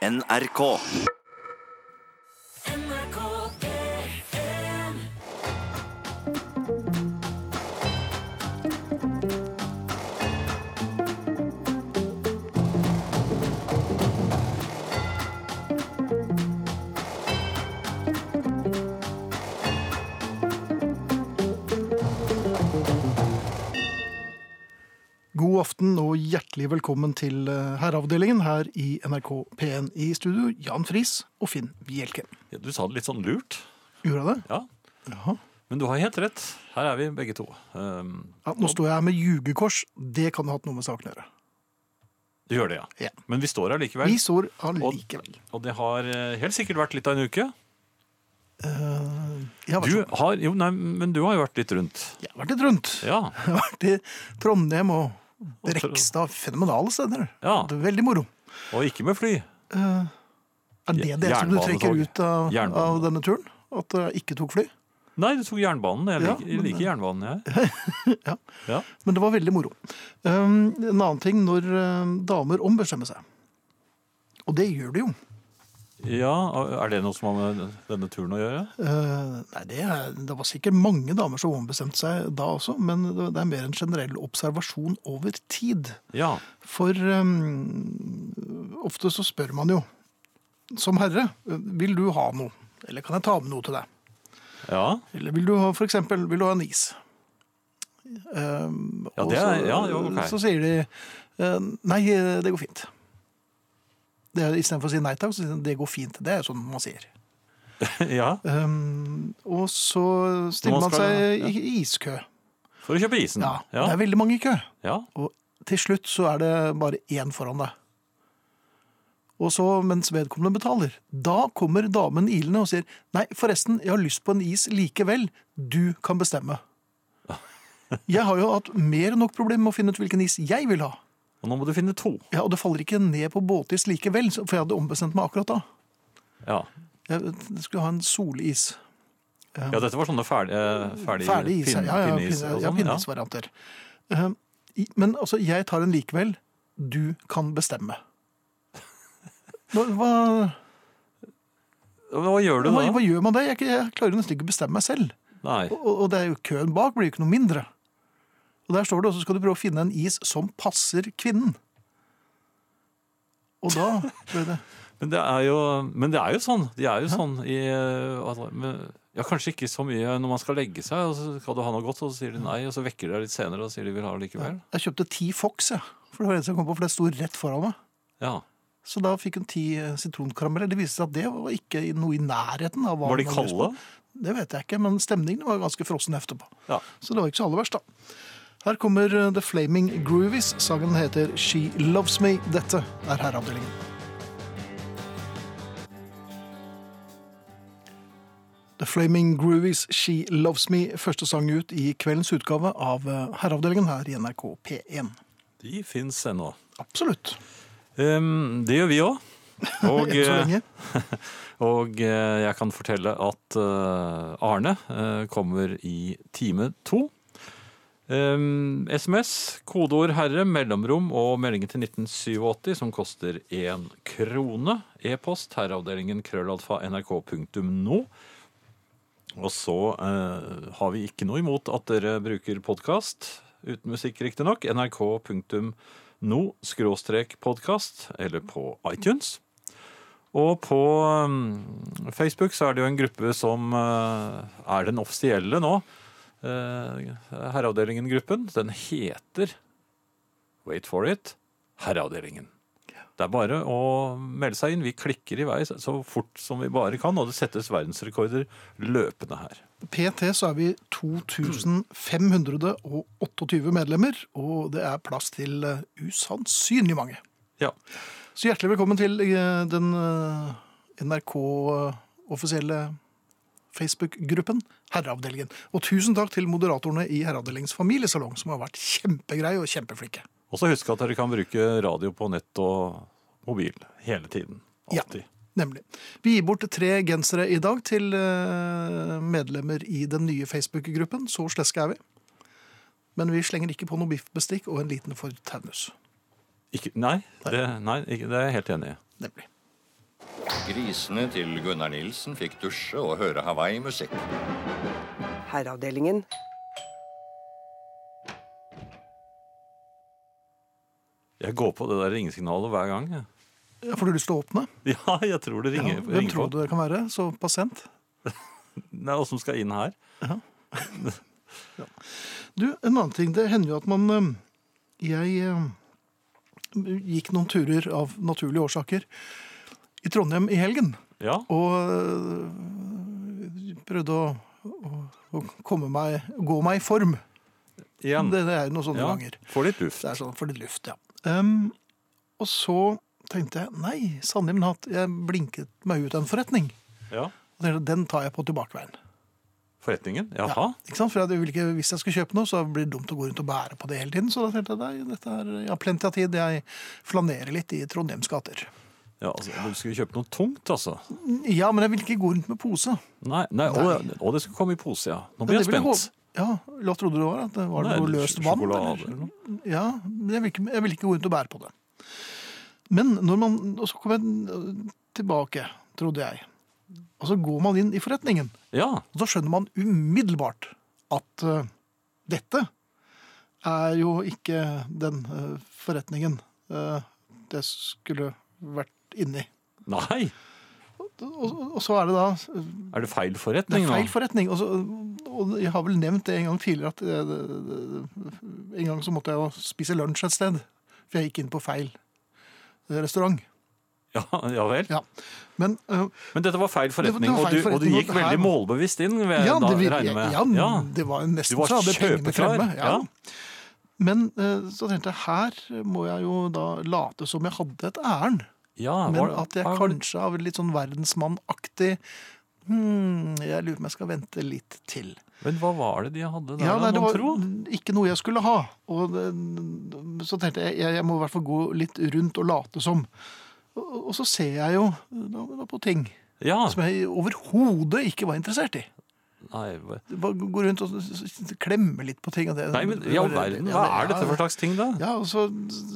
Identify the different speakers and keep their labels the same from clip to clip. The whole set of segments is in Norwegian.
Speaker 1: NRK.
Speaker 2: God aften og hjertelig velkommen til eh, Herreavdelingen her i NRK P1 i studio. Jan Friis og Finn Bjelke.
Speaker 3: Ja, Du sa det litt sånn lurt.
Speaker 2: Gjorde jeg det?
Speaker 3: Ja.
Speaker 2: Jaha.
Speaker 3: Men du har helt rett. Her er vi begge to. Um,
Speaker 2: Ja, nå står jeg her med ljugekors. Det kan ha hatt noe med saken å gjøre.
Speaker 3: du gjør det, ja.
Speaker 2: Ja.
Speaker 3: Men vi står her likevel.
Speaker 2: Vi står
Speaker 3: her
Speaker 2: likevel.
Speaker 3: Og det har eh, helt sikkert vært litt av en uke.
Speaker 2: Uh, har
Speaker 3: Du
Speaker 2: sånn-
Speaker 3: har, jo, nei, men du har jo vært litt rundt.
Speaker 2: jeg har vært litt rundt.
Speaker 3: Ja.
Speaker 2: Jeg har vært i Trondheim og
Speaker 3: Og
Speaker 2: Brekstad. Fenomenale steder.
Speaker 3: Ja.
Speaker 2: Det er veldig moro.
Speaker 3: Og ikke med fly.
Speaker 2: Uh, er det det som du trekker ut av, av denne turen? At jeg ikke tok fly?
Speaker 3: Nei, du tok jernbanen. Jeg
Speaker 2: Ja,
Speaker 3: liker, jeg liker jernbanen, jeg.
Speaker 2: Ja.
Speaker 3: Ja.
Speaker 2: Men det var veldig moro. Um, en annen ting når damer ombestemmer seg. Og det gjør de jo.
Speaker 3: Ja, Er det noe som har med denne turen å gjøre?
Speaker 2: Uh, nei, det, er, det var sikkert mange damer som ombestemte seg da også, men det er mer en generell observasjon over tid.
Speaker 3: Ja.
Speaker 2: For um, ofte så spør man jo, som herre, vil du ha noe? Eller kan jeg ta med noe til deg?
Speaker 3: Ja.
Speaker 2: Eller vil du ha, for eksempel, vil du ha en is? Um,
Speaker 3: Ja, det er- ja, ok.
Speaker 2: så sier de uh, nei, det går fint. Istedenfor å si nei takk, så sier de det går fint. Det er sånn man sier.
Speaker 3: ja.
Speaker 2: Um, og så stiller
Speaker 3: man
Speaker 2: man
Speaker 3: skal-
Speaker 2: seg
Speaker 3: ja.
Speaker 2: i iskø.
Speaker 3: For å kjøpe isen.
Speaker 2: Ja,
Speaker 3: Ja.
Speaker 2: Det er veldig mange i kø.
Speaker 3: ja.
Speaker 2: Og til slutt så er det bare én foran deg. Og så, mens vedkommende betaler, da kommer damen ilende og sier nei, forresten, jeg har lyst på en is likevel. Du kan bestemme. Jeg har jo hatt mer enn nok problemer med å finne ut hvilken is jeg vil ha.
Speaker 3: Og nå må du finne to.
Speaker 2: Ja, Og det faller ikke ned på båtis likevel, for jeg hadde ombestemt meg akkurat da.
Speaker 3: Ja.
Speaker 2: Jeg skulle ha en solis.
Speaker 3: Ja, dette var sånne ferdige, ferdige
Speaker 2: Ferdig is.
Speaker 3: pinne-
Speaker 2: ja, ja,
Speaker 3: pinneis
Speaker 2: pinne,
Speaker 3: og
Speaker 2: ja,
Speaker 3: sånn, ja.
Speaker 2: pinneisvarianter. Eh, Men altså, jeg tar en likevel. Du kan bestemme. Hva, hva,
Speaker 3: Hva gjør du
Speaker 2: hva,
Speaker 3: da?
Speaker 2: hva gjør man det? Jeg, jeg klarer nesten ikke å bestemme meg selv.
Speaker 3: Nei.
Speaker 2: Og, og det er jo køen bak blir jo ikke noe mindre. Og der står det, også skal du prøve å finne en is som passer kvinnen. Og da ble det
Speaker 3: Men det er jo, men det er jo sånn. De er jo sånn i eh, altså, Ja, kanskje ikke så mye når man skal legge seg, og så skal du ha noe godt, og så sier de nei, og så vekker de deg litt senere og sier de vil ha det likevel.
Speaker 2: Jeg kjøpte ti Fox, jeg. For det var en som kom på, for det sto rett foran meg.
Speaker 3: Ja.
Speaker 2: Så da fikk hun ti eh, sitronkarameller. Det viste seg at det var ikke noe i nærheten av hva
Speaker 3: Var de kalde?
Speaker 2: Det vet jeg ikke, men stemningen var ganske frossen etterpå.
Speaker 3: Ja.
Speaker 2: Så det var ikke så aller verst, da. Her kommer eh, The Flaming Groovies. Sangen heter She Loves Me. Dette er Herreavdelingen. The Flaming Groovies, She Loves Me. Første sang ut i kveldens utgave av eh, Herreavdelingen her i NRK P1.
Speaker 3: De fins ennå.
Speaker 2: Absolutt.
Speaker 3: Um, det gjør vi òg. Og, eh, og jeg kan fortelle at Arne kommer i time to. SMS, kodeord 'herre', mellomrom og meldingen til 1987 som koster én krone. E-post herreavdelingen krøllalfa nrk.no. Og så eh, har vi ikke noe imot at dere bruker podkast, uten musikk riktignok. nrk.no skråstrek podkast, eller på iTunes. Og på um, Facebook så er det jo en gruppe som uh, er den offisielle nå. Uh, Herreavdelingen-gruppen. Den heter Wait for it Herreavdelingen. Det er bare å melde seg inn. Vi klikker i vei så fort som vi bare kan, og det settes verdensrekorder løpende her.
Speaker 2: PT så er vi 2528 medlemmer, og det er plass til eh, usannsynlig mange.
Speaker 3: Ja.
Speaker 2: Så hjertelig velkommen til eh, den eh, NRK-offisielle Facebook-gruppen Herreavdelingen. Og tusen takk til moderatorene i Herreavdelingens familiesalong, som har vært kjempegreie og kjempeflinke.
Speaker 3: Og så husk at dere kan bruke radio på nett og mobil hele tiden.
Speaker 2: Ja. Nemlig. Vi gir bort tre gensere i dag til eh, medlemmer i den nye Facebook-gruppen. Så sleske er vi. Men vi slenger ikke på noe biffbestikk og en liten Ford Taunus.
Speaker 3: Ikke, nei, det, nei ikke, det er jeg helt enig i.
Speaker 2: Nemlig.
Speaker 1: Grisene til Gunnar Nilsen fikk dusje og høre Hawaii-musikk.
Speaker 4: Herreavdelingen.
Speaker 3: Jeg går på det der ringesignalet hver gang. jeg.
Speaker 2: Ja, Får du lyst til å åpne?
Speaker 3: Ja, jeg tror det ringer.
Speaker 2: Ja, hvem
Speaker 3: ringer
Speaker 2: tror
Speaker 3: på.
Speaker 2: du det kan være? Så pasient?
Speaker 3: Nei, og som skal inn her.
Speaker 2: Du, en annen ting. Det hender jo at man Jeg gikk noen turer av naturlige årsaker i Trondheim i helgen.
Speaker 3: Ja,
Speaker 2: Og øh, prøvde å, å, å komme meg, gå meg i form.
Speaker 3: igjen.
Speaker 2: Det, det er jo noen sånne
Speaker 3: Ja,
Speaker 2: ganger.
Speaker 3: Få litt luft.
Speaker 2: Det er sånn for litt luft, ja. Um, og så tenkte jeg, nei, sannelig min hatt, jeg blinket meg ut en forretning.
Speaker 3: Ja.
Speaker 2: Og tenkte, den tar jeg på tilbakeveien.
Speaker 3: Forretningen?
Speaker 2: Ja,
Speaker 3: Jaha.
Speaker 2: ikke sant? For jeg ikke, hvis jeg skal kjøpe noe, så blir det dumt å gå rundt og bære på det hele tiden. Så da tenkte jeg, nei, dette er, jeg har plenty av tid. Jeg flanerer litt i Trondheims gater.
Speaker 3: Ja, altså, du skulle kjøpe noe tungt, altså.
Speaker 2: Ja, men jeg vil ikke gå rundt med pose.
Speaker 3: Nei, nei, Og, og det skulle komme i pose, ja. Nå blir jeg spent.
Speaker 2: Ja, hva trodde du det var? At det var
Speaker 3: Nei,
Speaker 2: noe løst vann?
Speaker 3: sjokolade
Speaker 2: eller?
Speaker 3: noe.
Speaker 2: Ja, men jeg vil, ikke, jeg vil ikke gå rundt og bære på det. Men når man, og så kom jeg tilbake, trodde jeg. Og så går man inn i forretningen,
Speaker 3: Ja,
Speaker 2: og så skjønner man umiddelbart at uh, dette er jo ikke den uh, forretningen uh, det skulle vært inni.
Speaker 3: nei.
Speaker 2: Og, og, så er det da
Speaker 3: Er det feil
Speaker 2: Det
Speaker 3: forretning
Speaker 2: er feil forretning. Og, så, og jeg har vel nevnt det en gang tidligere at eh, det- det- en gang så måtte jeg jo spise lunsj et sted. For jeg gikk inn på feil eh, restaurant.
Speaker 3: Ja, ja vel.
Speaker 2: Ja. Men uh,
Speaker 3: Men dette var feil
Speaker 2: Det
Speaker 3: forretning,
Speaker 2: var
Speaker 3: og, du, og du gikk
Speaker 2: veldig her-
Speaker 3: målbevisst inn, Ved,
Speaker 2: ja, det,
Speaker 3: da, med.
Speaker 2: ja,
Speaker 3: Ja.
Speaker 2: det var
Speaker 3: Du
Speaker 2: nesten
Speaker 3: var
Speaker 2: så hadde pengene fremme. Ja.
Speaker 3: Ja.
Speaker 2: Men uh, så tenkte jeg her må jeg jo da late som jeg hadde et ærend.
Speaker 3: Ja,
Speaker 2: Men
Speaker 3: var-
Speaker 2: at jeg
Speaker 3: var
Speaker 2: kanskje av litt sånn verdensmannaktig hmm, Jeg lurer på om jeg skal vente litt til.
Speaker 3: Men hva var det de hadde der,
Speaker 2: Ja, nei, det var
Speaker 3: tro?
Speaker 2: ikke noe jeg skulle ha. Og det, så tenkte jeg jeg, jeg må i hvert fall gå litt rundt og late som. Og, og så ser jeg jo da, da på ting
Speaker 3: Ja,
Speaker 2: som jeg overhodet ikke var interessert i.
Speaker 3: nei, hva-
Speaker 2: gå rundt og klemme litt på ting. Og det,
Speaker 3: nei, men i all verden, hva er dette for slags ting da?
Speaker 2: Ja, og så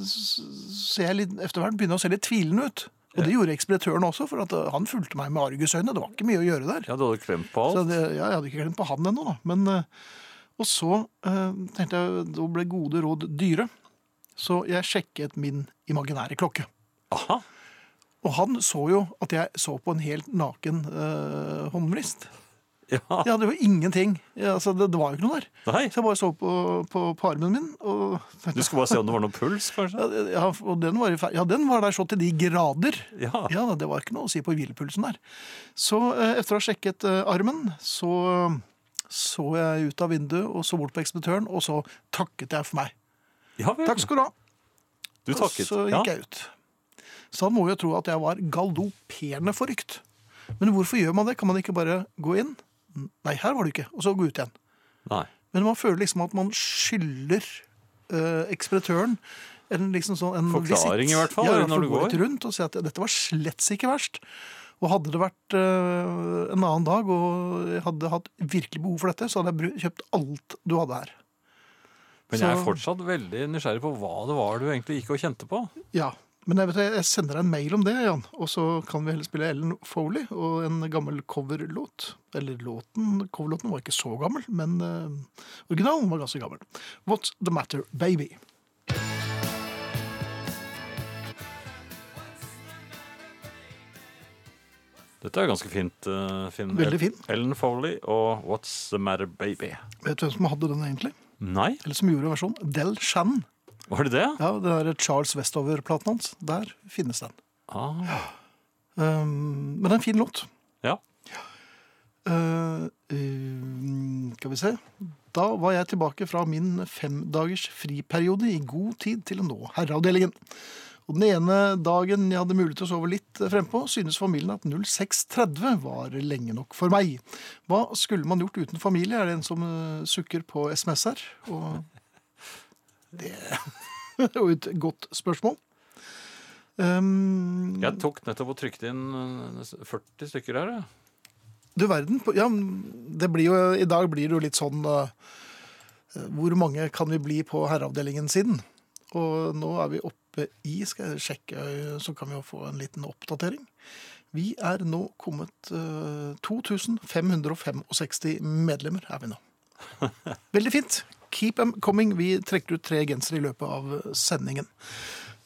Speaker 2: ser jeg litt, etter hvert begynner jeg å se litt tvilende ut. Og det gjorde ekspeditøren også, for at uh, han fulgte meg med argusøyne. Det var ikke mye å gjøre der.
Speaker 3: Ja, du hadde klemt på
Speaker 2: Så
Speaker 3: alt.
Speaker 2: det, ja, jeg hadde ikke klemt på han ennå, da. Men, eh, og så eh, tenkte jeg da ble gode råd dyre. Så jeg sjekket min imaginære klokke.
Speaker 3: Aha,
Speaker 2: Og han så jo at jeg så på en helt naken uh, håndvrist.
Speaker 3: Ja,
Speaker 2: Jeg hadde jo ingenting. Ja, altså, det, det var jo ikke noe der.
Speaker 3: nei.
Speaker 2: Så jeg bare så på, på, på armen min, og
Speaker 3: Du skulle bare se om det var noe puls, kanskje?
Speaker 2: ja, og den var, ja, den var der så til de grader.
Speaker 3: Ja,
Speaker 2: Ja, det var ikke noe å si på hvilepulsen der. Så eh, etter å ha sjekket eh, armen, så så jeg ut av vinduet og så bort på ekspeditøren, og så takket jeg for meg.
Speaker 3: ja.
Speaker 2: Takk skal du ha.
Speaker 3: Du
Speaker 2: Og
Speaker 3: takket.
Speaker 2: så
Speaker 3: Ja.
Speaker 2: gikk jeg ut. Så han må jo tro at jeg var galopperende forrykt. Men hvorfor gjør man det? Kan man ikke bare gå inn? Nei, her var du ikke. Og så gå ut igjen.
Speaker 3: Nei.
Speaker 2: Men man føler liksom at man skylder uh, ekspeditøren en, liksom sånn, en
Speaker 3: Forklaring
Speaker 2: visit.
Speaker 3: i hvert fall,
Speaker 2: Ja,
Speaker 3: når du går.
Speaker 2: litt rundt og si at dette var slett ikke verst. Og hadde det vært uh, en annen dag, og jeg hadde hatt virkelig behov for dette, så hadde jeg kjøpt alt du hadde her.
Speaker 3: Men jeg er fortsatt veldig nysgjerrig på hva det var du egentlig gikk og kjente på.
Speaker 2: Ja, men jeg, vet, jeg sender deg en mail om det, Jan. Og så kan vi heller spille Ellen Foley og en gammel coverlåt. Eller låten, coverlåten var ikke så gammel, men uh, originalen var ganske gammel. What's the matter, baby?
Speaker 3: Dette er ganske fint. uh, Finn.
Speaker 2: Veldig fin.
Speaker 3: Ellen Foley og What's the Matter Baby.
Speaker 2: Vet du hvem som hadde den egentlig?
Speaker 3: Nei,
Speaker 2: Eller som gjorde versjonen? Del Shannon.
Speaker 3: Var det det?
Speaker 2: Ja, det er Charles Westover-platen hans. Der finnes den.
Speaker 3: Ah,
Speaker 2: Um, men det er en fin låt.
Speaker 3: ja.
Speaker 2: Uh, uh, skal vi se. Da var jeg tilbake fra min femdagers friperiode i god tid til å nå herreavdelingen. Og den ene dagen jeg hadde mulighet til å sove litt frempå, synes familien at 06.30 var lenge nok for meg. Hva skulle man gjort uten familie, er det en som uh, sukker på SMS her. Og det er jo et godt spørsmål. Um,
Speaker 3: Jeg tok nettopp og trykte inn uh, 40 stykker her. jeg.
Speaker 2: Du verden. Ja, det blir jo, I dag blir det jo litt sånn uh, Hvor mange kan vi bli på herreavdelingen siden? Og nå er vi oppe i Skal jeg sjekke, så kan vi jo få en liten oppdatering. Vi er nå kommet uh, 2565 medlemmer er vi nå. Veldig fint. Keep them coming. Vi trekker ut tre gensere i løpet av sendingen.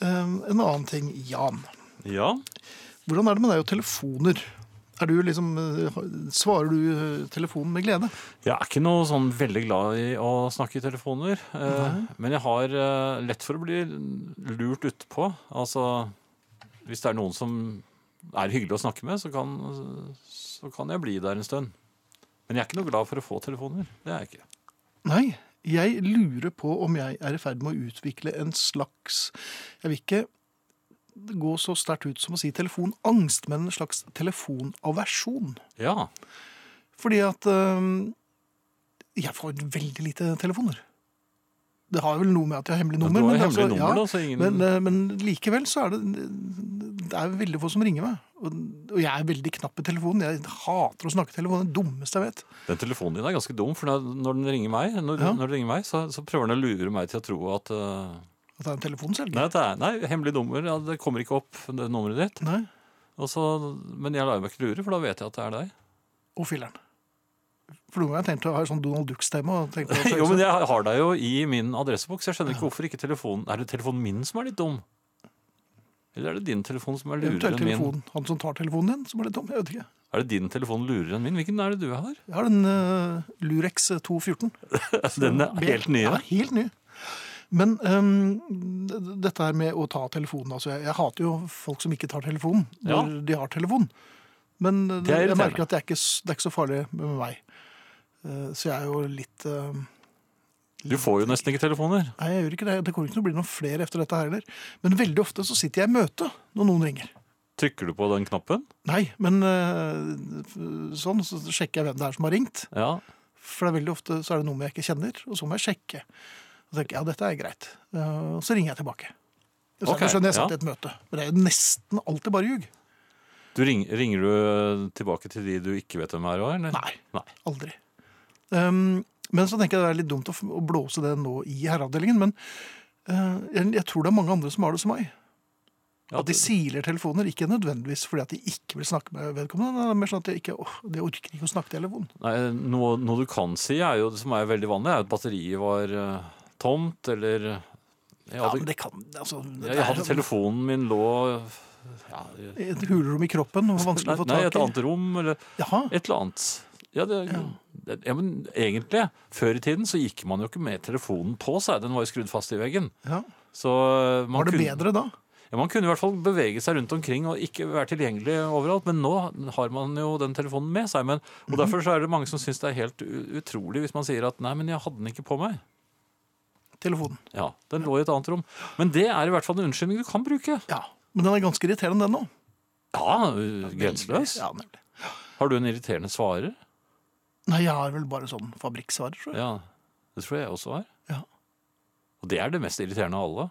Speaker 2: Eh, en annen ting, Jan.
Speaker 3: Ja.
Speaker 2: Hvordan er det med deg og telefoner? Er du liksom, eh, svarer du eh, telefonen med glede?
Speaker 3: Jeg er ikke noe sånn veldig glad i å snakke i telefoner. Nei. Men jeg har eh, lett for å bli lurt utpå. Altså, hvis det er noen som er hyggelig å snakke med, så kan, så kan jeg bli der en stund. Men jeg er ikke noe glad for å få telefoner. Det er jeg ikke.
Speaker 2: Nei, jeg lurer på om jeg er i ferd med å utvikle en slags Jeg vil ikke gå så sterkt ut som å si telefonangst, men en slags telefonaversjon.
Speaker 3: Ja.
Speaker 2: Fordi at øh, jeg får veldig lite telefoner. Det har vel noe med at jeg har hemmelig nummer. men
Speaker 3: hemmelig
Speaker 2: altså,
Speaker 3: nummer, da, så ingen-
Speaker 2: men, øh, men likevel så er det Det er veldig få som ringer meg. Og, og jeg er veldig knapp i telefonen. Jeg hater å snakke i telefonen. Det dummeste jeg vet.
Speaker 3: Den telefonen din er ganske dum, for når den ringer meg, når,
Speaker 2: Ja.
Speaker 3: når den ringer meg så, så prøver den å lure meg til å tro at uh...
Speaker 2: At det er en telefonselger.
Speaker 3: Nei, det er, nei, hemmelig nummer. Ja, det kommer ikke opp, det nummeret ditt.
Speaker 2: Nei.
Speaker 3: Og så, men jeg lar meg ikke lure, for da vet jeg at det er deg.
Speaker 2: Og filleren. For noen ganger tenkte jeg å ha sånn Donald Duck-stemme.
Speaker 3: Jo, men jeg har deg jo i min adresseboks. Jeg skjønner ikke hvorfor ikke telefonen Er det telefonen min som er litt dum? Eller er det din telefon som er lurere enn min?
Speaker 2: Han som tar telefonen din, som er litt dum. Jeg vet ikke.
Speaker 3: Er det din telefon lurere enn min? Hvilken er det du har?
Speaker 2: Jeg har den uh, Lurex 214.
Speaker 3: Den er helt ny?
Speaker 2: Ja, helt ny. Men um, dette her med å ta telefonen altså jeg, jeg hater jo folk som ikke tar telefonen når
Speaker 3: Ja.
Speaker 2: de har telefon. Men
Speaker 3: er
Speaker 2: jeg merker at det er, ikke, det er ikke så farlig med meg. Eh, så jeg er jo litt litt
Speaker 3: Du får jo nesten ikke telefoner.
Speaker 2: Nei, jeg gjør ikke det. Det kommer ikke til å bli noen flere efter dette her heller. Men veldig ofte så sitter jeg i møte når noen ringer.
Speaker 3: Trykker du på den knappen?
Speaker 2: Nei, men øh, sånn, så sjekker jeg hvem det er som har ringt.
Speaker 3: Ja.
Speaker 2: For det er veldig ofte så er det noen jeg ikke kjenner, og så må jeg sjekke. Og tenker ja, dette er greit. Og så ringer jeg tilbake. Så okay, skjønner jeg satt
Speaker 3: ja.
Speaker 2: i et møte. Men det er jo nesten alltid bare ljug.
Speaker 3: Du ring, ringer du eh, tilbake til de du ikke vet hvem er? Eller?
Speaker 2: Nei,
Speaker 3: Nei.
Speaker 2: aldri. Um, men så tenker jeg det er litt dumt å, å blåse det nå i herreavdelingen, men uh, jeg, jeg tror det er mange andre som har det som meg. At de siler telefoner, ikke nødvendigvis fordi at de ikke vil snakke med vedkommende, det er mer sånn at de ikke, åh, de orker ikke å snakke telefon.
Speaker 3: Nei, noe, noe du kan si, er jo, som er veldig vanlig, er at batteriet var uh, tomt, eller Jeg
Speaker 2: Ja, men det kan, altså... det
Speaker 3: jeg, hadde telefonen min lå ja,
Speaker 2: Et hulrom i kroppen, vanskelig
Speaker 3: nei,
Speaker 2: å få
Speaker 3: nei, et annet rom, eller
Speaker 2: Jaha,
Speaker 3: et eller annet. Ja, det, det, ja, men egentlig, før i tiden så gikk man jo ikke med telefonen på seg. Den var jo skrudd fast i veggen.
Speaker 2: ja.
Speaker 3: Så eh, man,
Speaker 2: Var det
Speaker 3: kunne,
Speaker 2: bedre da?
Speaker 3: ja, man kunne i hvert fall bevege seg rundt omkring og ikke være tilgjengelig overalt. Men nå har man jo den telefonen med seg. Men, og
Speaker 2: Mhm.
Speaker 3: derfor så er det mange som syns det er helt utrolig hvis man sier at nei, men jeg hadde den ikke på meg.
Speaker 2: Telefonen.
Speaker 3: Ja, den lå i et annet rom. Men det er i hvert fall en unnskyldning du kan bruke.
Speaker 2: Ja, men den er ganske irriterende den nå.
Speaker 3: Ja, grenseløs.
Speaker 2: Ja, nemlig.
Speaker 3: Har du en irriterende svarer?
Speaker 2: Nei, jeg har vel bare sånn fabrikksvarer, tror jeg.
Speaker 3: Ja, det tror jeg også har.
Speaker 2: Ja.
Speaker 3: Og det er det mest irriterende av alle.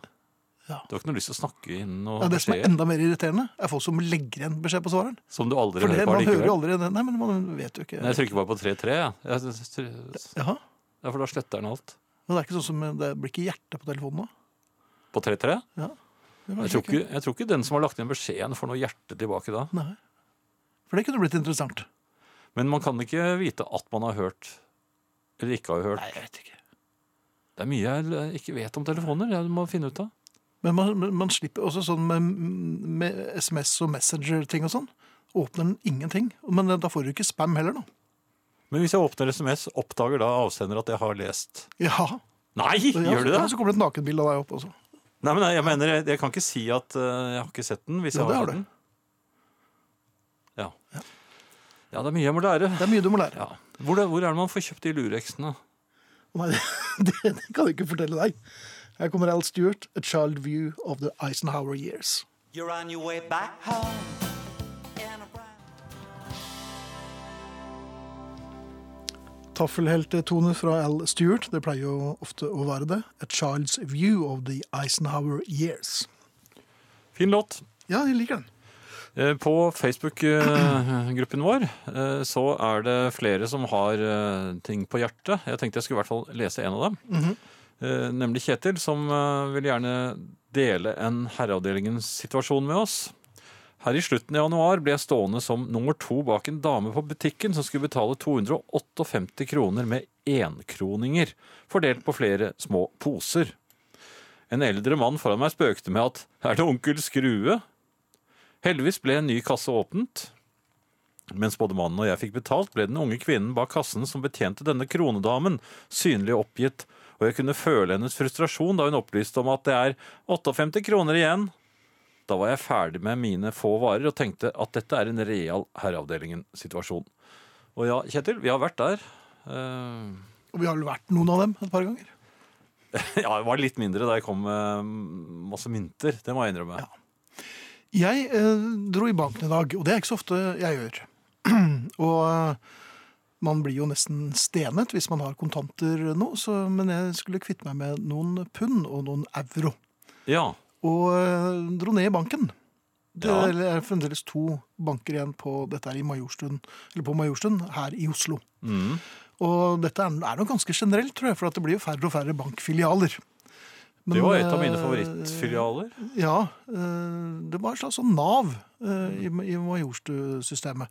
Speaker 2: Ja.
Speaker 3: Du har ikke noe lyst til å snakke inn noe
Speaker 2: Ja, det som er enda mer irriterende, er folk som legger igjen beskjed på svareren.
Speaker 3: som du aldri
Speaker 2: For det,
Speaker 3: hører på
Speaker 2: man hører jo aldri det. Nei, men man vet jo ikke.
Speaker 3: Nei, Jeg trykker bare på 3-3, ja. Jeg-
Speaker 2: Jaha.
Speaker 3: Ja, for da sletter den alt.
Speaker 2: Men det er ikke sånn som det blir ikke hjerte på telefonen nå.
Speaker 3: På 3-3?
Speaker 2: Ja.
Speaker 3: Jeg, tror ikke- jeg tror ikke den som har lagt inn beskjeden, får noe hjerte tilbake da.
Speaker 2: Nei. For det kunne blitt interessant.
Speaker 3: Men man kan ikke vite at man har hørt eller ikke har hørt.
Speaker 2: Nei, jeg vet ikke.
Speaker 3: Det er mye jeg ikke vet om telefoner. Jeg må finne ut av.
Speaker 2: Men man, man slipper også sånn med, med SMS og Messenger-ting og sånn. Åpner den ingenting. Men da får du ikke spam heller, da.
Speaker 3: Men hvis jeg åpner SMS, oppdager da avsender at jeg har lest
Speaker 2: Ja.
Speaker 3: Nei,
Speaker 2: Ja,
Speaker 3: gjør du det?
Speaker 2: Ja, så kommer det et nakenbilde av deg opp også.
Speaker 3: Nei, men jeg mener, jeg, jeg kan ikke si at eh, jeg har ikke sett den hvis jeg
Speaker 2: ja,
Speaker 3: har
Speaker 2: har
Speaker 3: den. Ja. Ja, det er mye jeg må lære.
Speaker 2: Det er mye du må lære.
Speaker 3: Ja. Hvor, det, hvor er det man får kjøpt de lureksene?
Speaker 2: Nei, det, det kan jeg ikke fortelle deg. Her kommer Al Stewart, A Child View of the Eisenhower Years.
Speaker 5: You're on your way back home.
Speaker 2: Taffelheltetoner fra Al Stewart, det pleier jo ofte å være det. A Child's View of the Eisenhower Years.
Speaker 3: Fin låt.
Speaker 2: Ja, jeg liker den.
Speaker 3: Eh, På Facebook-gruppen vår eh, så er det flere som har eh, ting på hjertet. Jeg tenkte jeg skulle i hvert fall lese en av dem. Eh, Nemlig Kjetil, som eh, vil gjerne dele en herreavdelingens situasjon med oss. Her i slutten av januar ble jeg stående som nummer to bak en dame på butikken som skulle betale 258 kroner med enkroninger, fordelt på flere små poser. En eldre mann foran meg spøkte med at 'er det onkel Skrue?' Heldigvis ble en ny kasse åpnet. Mens både mannen og jeg fikk betalt, ble den unge kvinnen bak kassen som betjente denne kronedamen, synlig oppgitt, og jeg kunne føle hennes frustrasjon da hun opplyste om at det er 58 kroner igjen. Da var jeg ferdig med mine få varer og tenkte at dette er en real Herreavdelingen-situasjon. Og ja, Kjetil, vi har vært der. Uh...
Speaker 2: Og vi har vel vært noen av dem et par ganger.
Speaker 3: ja, det var litt mindre da jeg kom med masse mynter, det må jeg innrømme.
Speaker 2: Jeg eh, dro i banken i dag, og det er ikke så ofte jeg gjør. og eh, man blir jo nesten stenet hvis man har kontanter nå, så, men jeg skulle kvitte meg med noen pund og noen euro.
Speaker 3: Ja,
Speaker 2: Og eh, dro ned i banken. Det
Speaker 3: Ja.
Speaker 2: er fremdeles to banker igjen på dette her i Majorstuen, eller på Majorstuen her i Oslo.
Speaker 3: mm.
Speaker 2: Og dette er, er nok ganske generelt, tror jeg, for at det blir jo færre og færre bankfilialer. Men,
Speaker 3: det var et av mine
Speaker 2: eh,
Speaker 3: favorittfilialer.
Speaker 2: Ja, eh, det var et slags sånn Nav eh, i, i Majorstuen-systemet.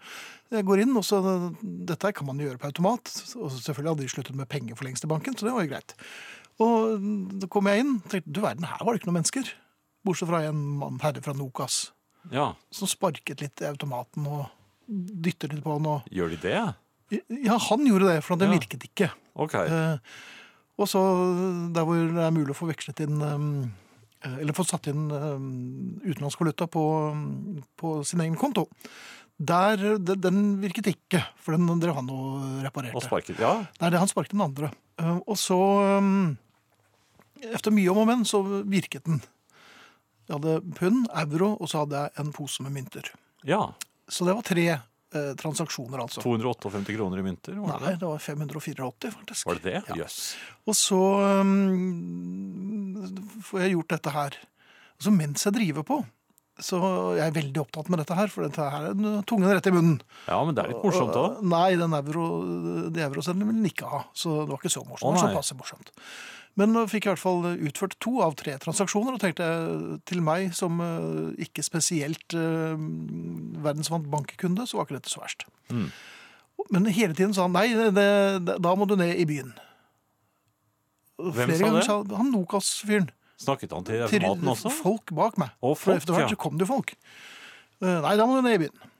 Speaker 2: Jeg går inn, og så Dette kan man gjøre på automat. Og selvfølgelig hadde de sluttet med penger for lengst i banken, så det var jo greit. Og da kom jeg inn og tenkte du verden, her var det ikke noen mennesker. Bortsett fra en mann, herre fra Nokas,
Speaker 3: Ja,
Speaker 2: som sparket litt i automaten og dytter litt på den. Og,
Speaker 3: gjør de det?
Speaker 2: ja, han gjorde det, for det
Speaker 3: Ja.
Speaker 2: virket ikke.
Speaker 3: Ok.
Speaker 2: Eh, og så der hvor det er mulig å få vekslet inn um, eh, Eller få satt inn um, utenlandsk valuta på, på sin egen konto. Der, Den virket ikke, for den drev han og reparerte.
Speaker 3: Og sparket. Ja,
Speaker 2: Nei, det han sparket den andre. Eh, og så etter mye om og men, så virket den. Jeg hadde pund, euro, og så hadde jeg en pose med mynter.
Speaker 3: ja.
Speaker 2: Så det var tre eh, transaksjoner, altså.
Speaker 3: 258 kroner i mynter? Var
Speaker 2: Nei,
Speaker 3: det det?
Speaker 2: det var 584, faktisk.
Speaker 3: Var det det?
Speaker 2: Ja.
Speaker 3: Yes.
Speaker 2: Og så um, får jeg gjort dette her. Og så mens jeg driver på, så jeg er veldig opptatt med dette her, for dette her er tungen rett i munnen.
Speaker 3: Ja, men det er litt morsomt òg.
Speaker 2: Nei, den euro, de eurosedlene vil den ikke ha, så det var ikke så morsomt.
Speaker 3: Å,
Speaker 2: det var
Speaker 3: nei.
Speaker 2: så passe morsomt. Men jeg fikk i hvert fall utført to av tre transaksjoner, og tenkte jeg til meg som eh, ikke spesielt verdensvant bankkunde, så var ikke dette så verst.
Speaker 3: Mm.
Speaker 2: Men hele tiden sa han nei, det, det, da må du ned i byen.
Speaker 3: Hvem
Speaker 2: Flere
Speaker 3: sa det?
Speaker 2: sa han Nokas-fyren.
Speaker 3: Snakket han til
Speaker 2: Til
Speaker 3: automaten også?
Speaker 2: folk bak meg.
Speaker 3: Og
Speaker 2: For
Speaker 3: folk,
Speaker 2: etter hvert
Speaker 3: ja.
Speaker 2: så kom det folk. Eh, Nei, da må du ned i byen.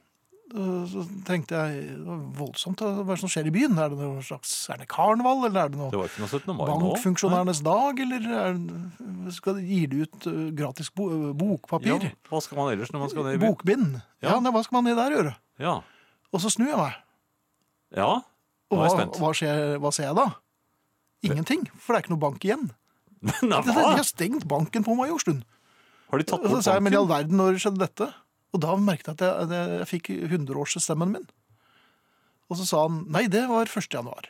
Speaker 2: Så tenkte jeg, det var voldsomt, hva er det som skjer i byen? Er det noe slags, er det karneval, eller er det
Speaker 3: Det
Speaker 2: noe
Speaker 3: var ikke noe 17. mai nå?
Speaker 2: bankfunksjonærenes dag, eller er, det- skal, gir de ut eh, gratis bo, eh, bokpapir?
Speaker 3: Ja, hva skal man ellers når man skal ned i byen?
Speaker 2: Bokbind? Ja,
Speaker 3: Ja.
Speaker 2: hva skal man ned der gjøre?
Speaker 3: Ja.
Speaker 2: Og så snur jeg meg.
Speaker 3: ja. Nå er jeg
Speaker 2: spent.
Speaker 3: spent.
Speaker 2: hva, skjer, hva ser jeg da? Ingenting, for det er ikke noe bank igjen.
Speaker 3: Nei,
Speaker 2: De har stengt banken på Majorstuen.
Speaker 3: Har de tatt
Speaker 2: Og
Speaker 3: bort
Speaker 2: banken? men i all verden, når skjedde dette? Og da merket jeg at jeg, jeg, jeg fikk 100-årsstemmen min. Og så sa han, nei, det var 1. januar.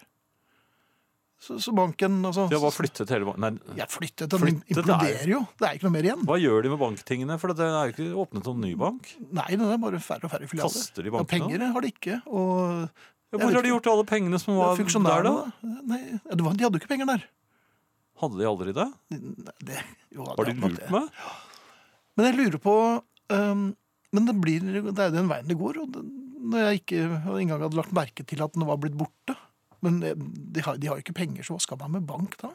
Speaker 2: Så, så banken, altså...
Speaker 3: Ja, Hva flyttet hele banken. Nei,
Speaker 2: Jeg flyttet, den
Speaker 3: Flyttet, er-
Speaker 2: imploderer jo. Det er ikke noe mer igjen.
Speaker 3: hva gjør de med banktingene? For det er jo ikke åpnet noen ny bank.
Speaker 2: Nei, det er bare færre og færre filialer.
Speaker 3: Kaster de bankene?
Speaker 2: Ja, penger har de ikke, og...
Speaker 3: Ja, hvor har de gjort alle pengene som var der, da?
Speaker 2: Nei, det var, de hadde jo ikke penger der.
Speaker 3: Hadde de aldri det?
Speaker 2: Nei, Det, jo,
Speaker 3: Har de lurt med?
Speaker 2: Men jeg lurer på um, Men det, blir, det er den veien det går. Og det, når jeg ikke engang hadde lagt merke til at den var blitt borte Men eh, de har, de har jo ikke penger, så hva skal man med bank da?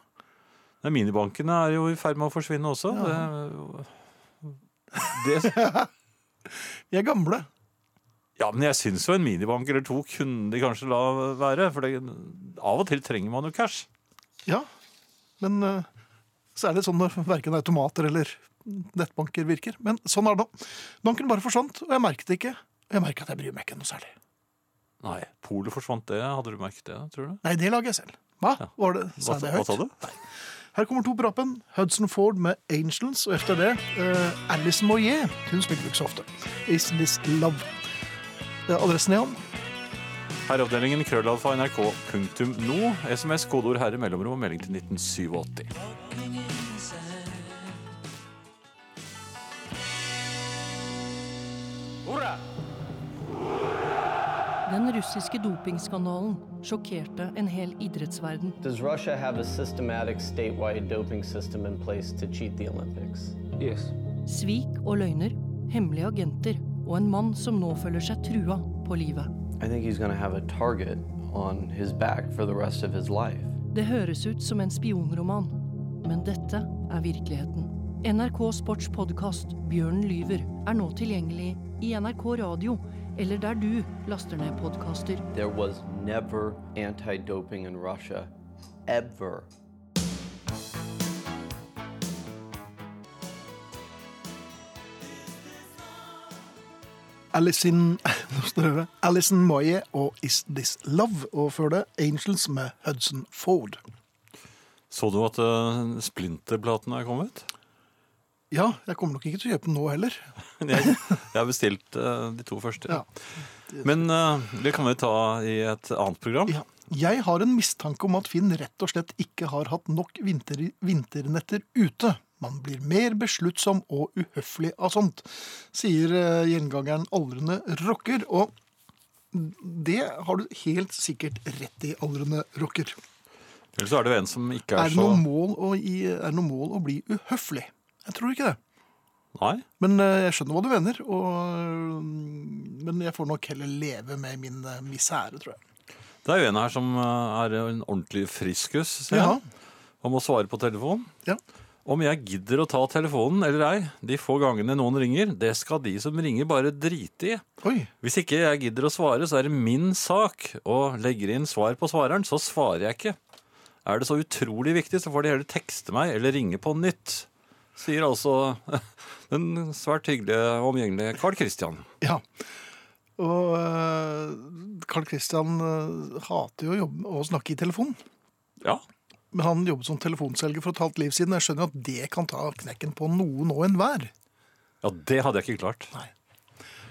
Speaker 3: Nei, minibankene er jo i ferd med å forsvinne også. Det, det,
Speaker 2: Vi er gamle.
Speaker 3: ja, men jeg syns jo en minibank eller to kunne de kanskje la være. For det, av og til trenger man jo cash.
Speaker 2: Ja. Men eh, så er det sånn når verken automater eller nettbanker virker. Men sånn er det nå. Banken bare forsvant, og jeg merket det ikke. Og jeg merker at jeg bryr meg ikke noe særlig.
Speaker 3: Nei, polet forsvant det. Hadde du merket det, tror du?
Speaker 2: Nei, det lager jeg selv. Hva?
Speaker 3: Ja.
Speaker 2: Var det,
Speaker 3: Hva,
Speaker 2: sa jeg det
Speaker 3: hva
Speaker 2: høyt?
Speaker 3: sa du?
Speaker 2: Her kommer to på rappen. Hudson Ford med Angels, og etter det uh, Alice Moyet. Hun spiller ikke så ofte. Is This Love. Eh, adressen igjen.
Speaker 3: Herreavdelingen krøllalfa nrk.no. SMS, kodeord herre, mellomrom og melding til 1987.
Speaker 4: Den russiske dopingskandalen sjokkerte en hel idrettsverden.
Speaker 6: Does Russia have a systematic statewide doping system in place to cheat the Olympics?
Speaker 7: Yes.
Speaker 4: Svik og løgner, hemmelige agenter og en mann som nå føler seg trua på livet.
Speaker 6: I think he's going have a target on his back for the rest of his life.
Speaker 4: Det høres ut som en spionroman, men dette er virkeligheten. NRK Sports podkast 'Bjørnen lyver' er nå tilgjengelig i NRK Radio eller der du laster ned podkaster.
Speaker 6: There was never anti doping in Russia, ever.
Speaker 2: Alison, nå står det, Alison Moye og Is This Love, og før det Angels med Hudson Ford.
Speaker 3: Så du at uh, Splinter-platen er kommet?
Speaker 2: Ja, jeg kommer nok ikke til å kjøpe den nå heller.
Speaker 3: Jeg, har bestilt uh, de to første.
Speaker 2: Ja.
Speaker 3: Men uh, det kan vi ta i et annet program.
Speaker 2: Ja. Jeg har en mistanke om at Finn rett og slett ikke har hatt nok vinter, vinternetter ute. Man blir mer besluttsom og uhøflig av sånt, sier eh, gjengangeren aldrende rocker. Og det har du helt sikkert rett i, aldrende rocker.
Speaker 3: Eller så er det jo en som ikke
Speaker 2: Er
Speaker 3: er så
Speaker 2: er det noe mål å bli uhøflig? Jeg tror ikke det.
Speaker 3: Nei.
Speaker 2: Men eh, jeg skjønner hva du mener, og, mm, men jeg får nok heller leve med min eh, misere, tror jeg.
Speaker 3: Det er jo en her som eh, er en ordentlig friskus, ser jeg. Og må svare på telefon.
Speaker 2: Ja.
Speaker 3: Om jeg gidder å ta telefonen eller ei, de få gangene noen ringer, det skal de som ringer bare drite i.
Speaker 2: Oi,
Speaker 3: Hvis ikke jeg gidder å svare, så er det min sak. Og legger inn svar på svareren, så svarer jeg ikke. Er det så utrolig viktig, så får de heller tekste meg eller ringe på nytt. Sier altså den svært hyggelige og omgjengelige Carl Christian.
Speaker 2: ja. Og uh, Carl Christian uh, hater jo å, jobbe, å snakke i telefon.
Speaker 3: Ja,
Speaker 2: Men han jobbet som telefonselger for et halvt liv siden. Jeg skjønner at det kan ta knekken på noen og enhver.
Speaker 3: ja det hadde jeg ikke klart.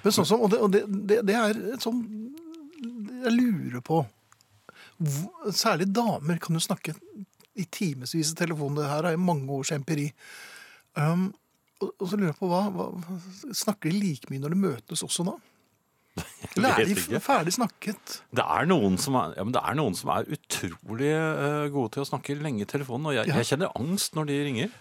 Speaker 2: Men sånn som, og det, og det, det, det er et sånn Jeg lurer på Særlig damer kan jo snakke i timevis i telefonen. Det her er mange års empiri. Um, og, og så lurer jeg på hva, hva Snakker de like mye når de møtes også da? Eller er de ferdig snakket?
Speaker 3: Det er noen som er, ja, men det er, noen som er utrolig eh, gode til å snakke lenge i telefonen, og jeg,
Speaker 2: Ja.
Speaker 3: jeg kjenner angst når de ringer.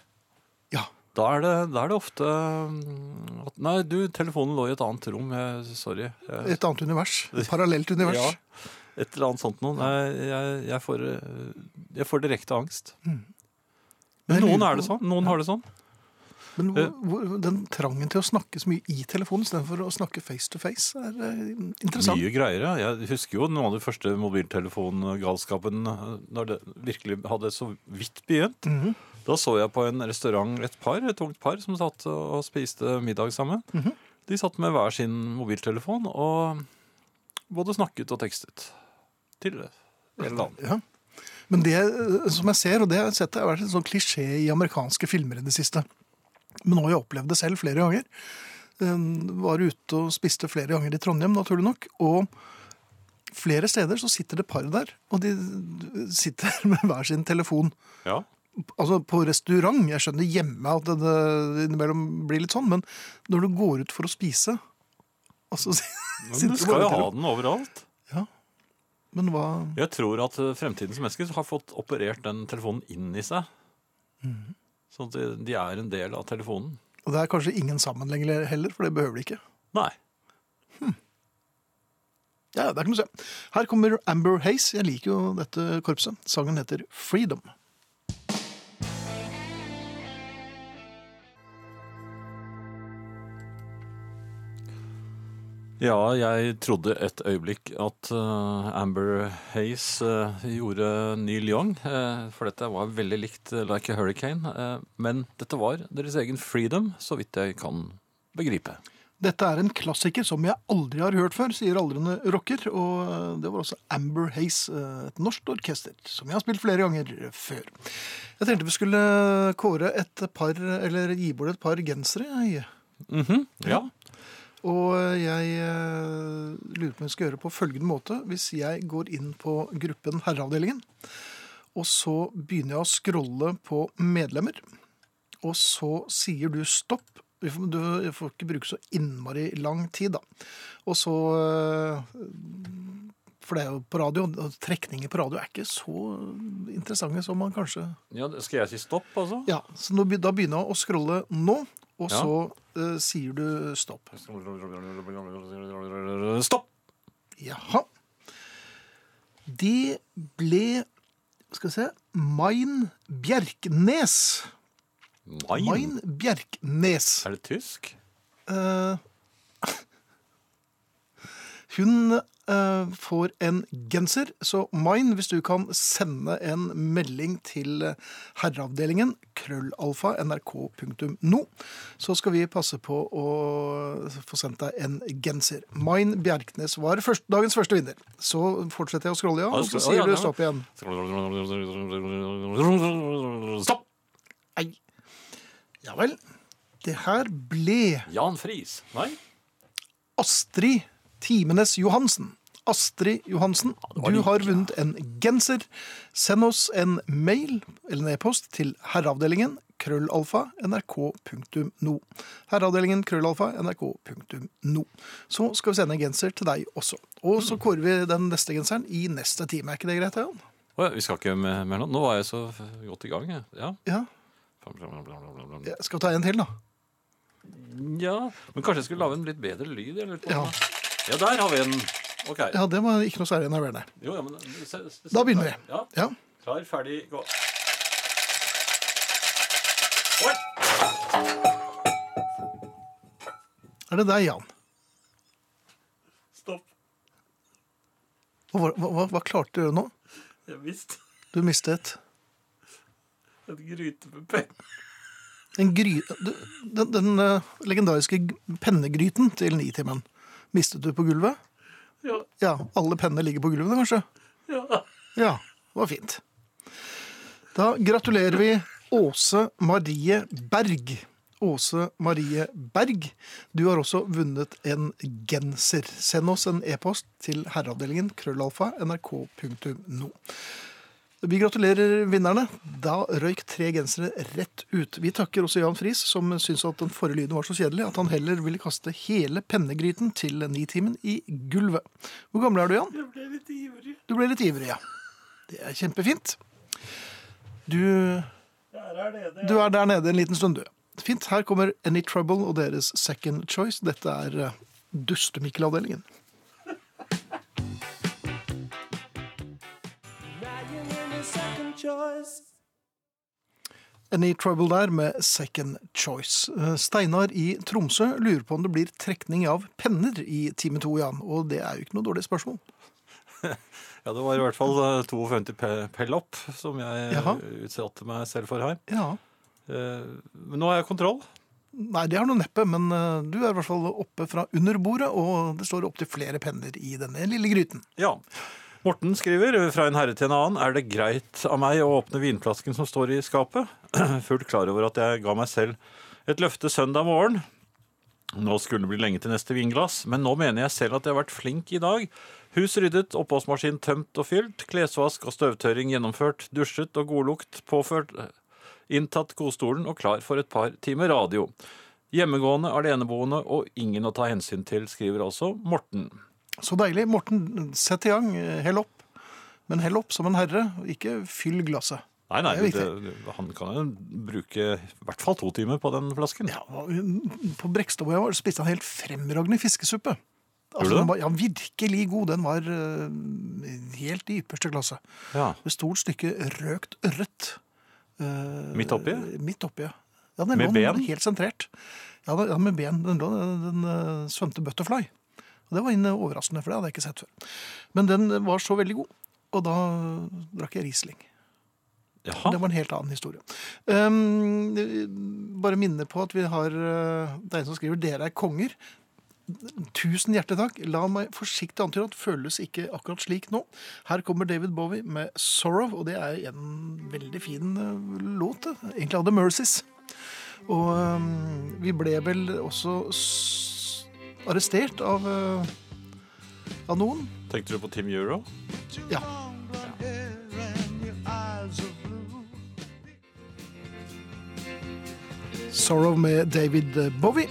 Speaker 2: Ja.
Speaker 3: Da er det, da er det ofte mm, at Nei, du, telefonen lå i et annet rom. Jeg, sorry. Jeg,
Speaker 2: Et annet univers. Parallelt univers.
Speaker 3: Ja, et eller annet sånt noe. Nei, jeg, jeg, får, eh, jeg får direkte angst.
Speaker 2: Men
Speaker 3: Men noen er det sånn. Noen har det sånn.
Speaker 2: Men
Speaker 3: Eh.
Speaker 2: hvor, hvor, den trangen til å snakke så mye i telefonen istedenfor å snakke face to face, er eh, interessant.
Speaker 3: Mye greier, ja. Jeg husker jo noe av den første mobiltelefongalskapen eh, når det virkelig hadde så vidt begynt.
Speaker 2: Mhm.
Speaker 3: Da så jeg på en restaurant et par, et ungt par som satt og spiste middag sammen.
Speaker 2: Mhm.
Speaker 3: De satt med hver sin mobiltelefon og både snakket og tekstet. Til en eller annen.
Speaker 2: Ja. Men det som jeg ser, og det har jeg sett, det har vært en sånn klisjé i amerikanske filmer i det siste. Men nå har jeg opplevd det selv flere ganger. Eh, Var ute og spiste flere ganger i Trondheim, naturlig nok. Og flere steder så sitter det par der, og de sitter med hver sin telefon.
Speaker 3: Ja.
Speaker 2: Altså på restaurant. Jeg skjønner hjemme at det, innimellom blir litt sånn, men når du går ut for å spise altså,
Speaker 3: Men du skal jo ha den overalt. Ja.
Speaker 2: Men hva
Speaker 3: Jeg tror at fremtidens mennesker har fått operert den telefonen inn i seg.
Speaker 2: Mhm.
Speaker 3: Sånn at de- er en del av telefonen.
Speaker 2: Og det er kanskje ingen sammen lenger heller, for det behøver de ikke.
Speaker 3: Nei.
Speaker 2: Ja, der kan du se. Her kommer Amber Haze. Jeg liker jo dette korpset. Sangen heter Freedom.
Speaker 3: Ja, jeg trodde et øyeblikk at uh, Amber Hayes uh, gjorde Neil Young, Uh, for dette var veldig likt eh, Like a Hurricane. eh, men dette var deres egen Freedom, så vidt jeg kan begripe.
Speaker 2: Dette er en klassiker som jeg aldri har hørt før, sier aldrende rocker. Og eh, det var også Amber eh, et norsk orkester, som jeg har spilt flere ganger før. Jeg tenkte vi skulle kåre et par, eller gi bort et par gensere. jeg.
Speaker 3: Mhm, Ja,
Speaker 2: Og jeg eh, lurer på om jeg skal gjøre på følgende måte. Hvis jeg går inn på gruppen Herreavdelingen, og så begynner jeg å scrolle på medlemmer, og så sier du stopp. Du får ikke bruke så innmari lang tid, da. Og så eh, For det er jo på radio, og trekninger på radio er ikke så interessante som man kanskje
Speaker 3: ja, Skal jeg si stopp, altså?
Speaker 2: Ja, så nå, da begynner jeg å scrolle nå, og
Speaker 3: Ja.
Speaker 2: så eh, sier du stopp.
Speaker 3: Stopp!
Speaker 2: Jaha. Det ble Skal vi se Main Bjerknes.
Speaker 3: Main.
Speaker 2: Main Bjerknes.
Speaker 3: Er det tysk?
Speaker 2: Eh, hun får en genser, så Main, hvis du kan sende en melding til eh, herreavdelingen, krøllalfa, nrk.no, så skal vi passe på å få sendt deg en genser. Main Bjerknes var først, dagens første vinner. Så fortsetter jeg å scrolle, ja, og så sier du stopp igjen.
Speaker 3: Stopp!
Speaker 2: Nei. Ja vel. Det her ble
Speaker 3: Jan Friis. Nei?
Speaker 2: Astrid Timenes Johansen. Astrid Johansen, du har vunnet en genser. Send oss en mail eller en e-post til herreavdelingen krøllalfa nrk.no. Herreavdelingen krøllalfa nrk.no. Så skal vi sende en genser til deg også. Og så kårer vi den neste genseren i neste time. Er ikke det greit, Jan?
Speaker 3: Å, Vi skal ikke mer nå. Nå var jeg så godt i gang. jeg. Ja.
Speaker 2: Ja. Jeg skal ta en til, da.
Speaker 3: ja. Men kanskje jeg skulle lage en litt bedre lyd? Eller?
Speaker 2: Ja.
Speaker 3: ja, der har vi en. Ok.
Speaker 2: Ja, Det var ikke noe særlig enerverende.
Speaker 3: Jo, ja, men, se, se,
Speaker 2: Da begynner vi.
Speaker 3: Ja.
Speaker 2: Ja.
Speaker 3: Klar, ferdig, gå. Oi!
Speaker 2: Er det deg, Jan?
Speaker 3: Stopp.
Speaker 2: Hva, hva, hva, hva klarte du å gjøre nå?
Speaker 3: Jeg mistet
Speaker 2: Du mistet
Speaker 3: en gryte med penn.
Speaker 2: en gry... du- Den, den eh, legendariske g- pennegryten til Nitimen. Mistet du på gulvet?
Speaker 3: Ja,
Speaker 2: Ja, alle pennene ligger på gulvet, kanskje?
Speaker 3: ja.
Speaker 2: Ja, det var fint. Da gratulerer vi Åse Marie Berg. Åse Marie Berg, du har også vunnet en genser. Send oss en e-post til herreavdelingen krøllalfa nrk.no. Vi gratulerer vinnerne. Da røyk tre gensere rett ut. Vi takker også Jan Friis, som syntes at den forrige lyden var så kjedelig at han heller ville kaste hele pennegryten til Nitimen i gulvet. Hvor gammel er du, Jan?
Speaker 3: Jeg ble litt ivrig.
Speaker 2: Du ble litt ivrig, ja. Det er kjempefint. Du, du er der nede en liten stund, du. Fint. Her kommer Any Trouble og deres Second Choice. Dette er uh, Dustemikkel-avdelingen. Any Trouble der med Second Choice. Eh, Steinar i Tromsø lurer på om det blir trekning av penner i time to, Jan. Og det er jo ikke noe dårlig spørsmål.
Speaker 3: Ja, det var i hvert fall eh, 52 pell opp som jeg
Speaker 2: Jaha.
Speaker 3: eh, utsatte meg selv for her.
Speaker 2: Ja.
Speaker 3: Eh, Men nå har jeg kontroll.
Speaker 2: Nei, det har du neppe, men eh, du er i hvert fall oppe fra under bordet, og det står opptil flere penner i denne lille gryten.
Speaker 3: Ja. Morten skriver fra en herre til en annen. Er det greit av meg å åpne vinflasken som står i skapet? Fullt klar over at jeg ga meg selv et løfte søndag morgen. Nå skulle det bli lenge til neste vinglass, men nå mener jeg selv at jeg har vært flink i dag. Hus ryddet, oppvaskmaskin tømt og fylt, klesvask og støvtørring gjennomført, dusjet og godlukt påført, inntatt godstolen og klar for et par timer radio. Hjemmegående, aleneboende og ingen å ta hensyn til, skriver altså Morten.
Speaker 2: Så deilig. Morten, sett i gang. Hell opp. Men hell opp som en herre, ikke fyll glasset.
Speaker 3: Nei, nei,
Speaker 2: Det
Speaker 3: det, han kan jo bruke i hvert fall to timer på den flasken.
Speaker 2: Ja, på Brekstad hvor jeg var, spiste han helt fremragende fiskesuppe. Altså, den var, ja, virkelig god. Den var uh, helt i ypperste klasse.
Speaker 3: Ja.
Speaker 2: Et stort stykke røkt ørret. Uh,
Speaker 3: Midt oppi?
Speaker 2: Midt oppi, ja. ja den
Speaker 3: Med
Speaker 2: lå
Speaker 3: ben?
Speaker 2: Helt sentrert. Ja, den, ja med ben. Den, lå, den eh, svømte butterfly. Og det var inn overraskende, for det hadde jeg ikke sett før. Men den var så veldig god. Og da drakk jeg Riesling.
Speaker 3: Jaha.
Speaker 2: Det var en helt annen historie. Um, bare minne på at vi har uh, Det er en som skriver 'Dere er konger'. Tusen hjertelig takk. La meg forsiktig antyde at føles ikke akkurat slik nå. Her kommer David Bowie med 'Sorrow', og det er en veldig fin uh, låt. Egentlig av The Mercies. Og um, vi ble vel også arrestert av, uh, av noen.
Speaker 3: Tenkte du på Team Euro?
Speaker 2: Ja. Sorrow med David Bowie.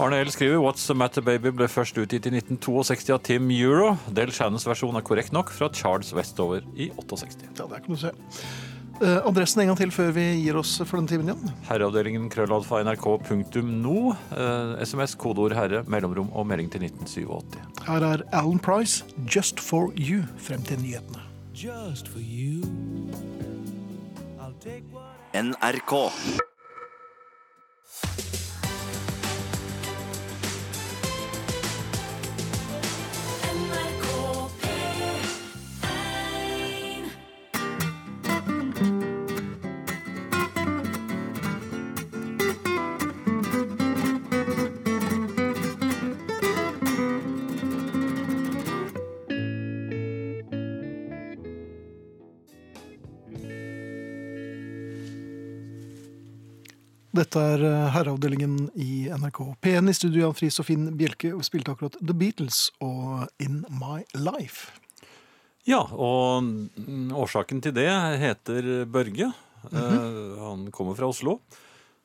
Speaker 3: Arne L skriver What's the Matter Baby ble først utgitt i 1962 av Team Euro. Del Shannons versjon er korrekt nok fra Charles Westover i 68.
Speaker 2: Ja, det er ikke noe å se. Eh, adressen en gang til før vi gir oss for denne timen igjen.
Speaker 3: Herreavdelingen krøllalfa nrk.no. Eh, SMS, kodeord 'herre', mellomrom og melding til 1987.
Speaker 2: Her er Alan Price, 'Just for You', frem til nyhetene. Just for you.
Speaker 5: NRK.
Speaker 2: Dette er eh, herreavdelingen i NRK P1 i studio, Jan Friis og Finn Bjelke, og spilte akkurat The Beatles og In My Life.
Speaker 3: Ja, og mm, årsaken til det heter Børge. Eh, han kommer fra Oslo.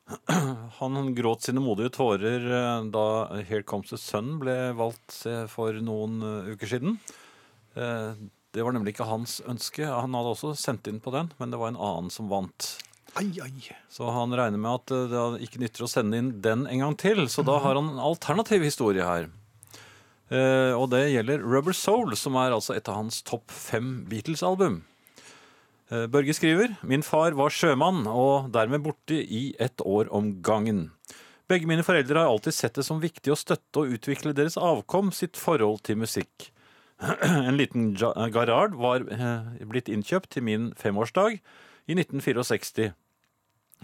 Speaker 3: Han gråt sine modige tårer eh, da Here Comes the Sun ble valgt for noen uker siden. Det var nemlig ikke hans ønske. Han hadde også sendt inn på den, men det var en annen som vant.
Speaker 2: Ai, ai.
Speaker 3: Så han regner med at eh, det ikke nytter å sende inn den en gang til. Så da har han en alternativ historie her. Eh, og det gjelder Rubber Soul, som er altså et av hans topp fem Beatles-album. Eh, Børge skriver Min far var sjømann og dermed borte i ett år om gangen. Begge mine foreldre har alltid sett det som viktig å støtte og utvikle deres avkom sitt forhold til musikk. En liten Garard var eh, blitt innkjøpt til min femårsdag i 1964.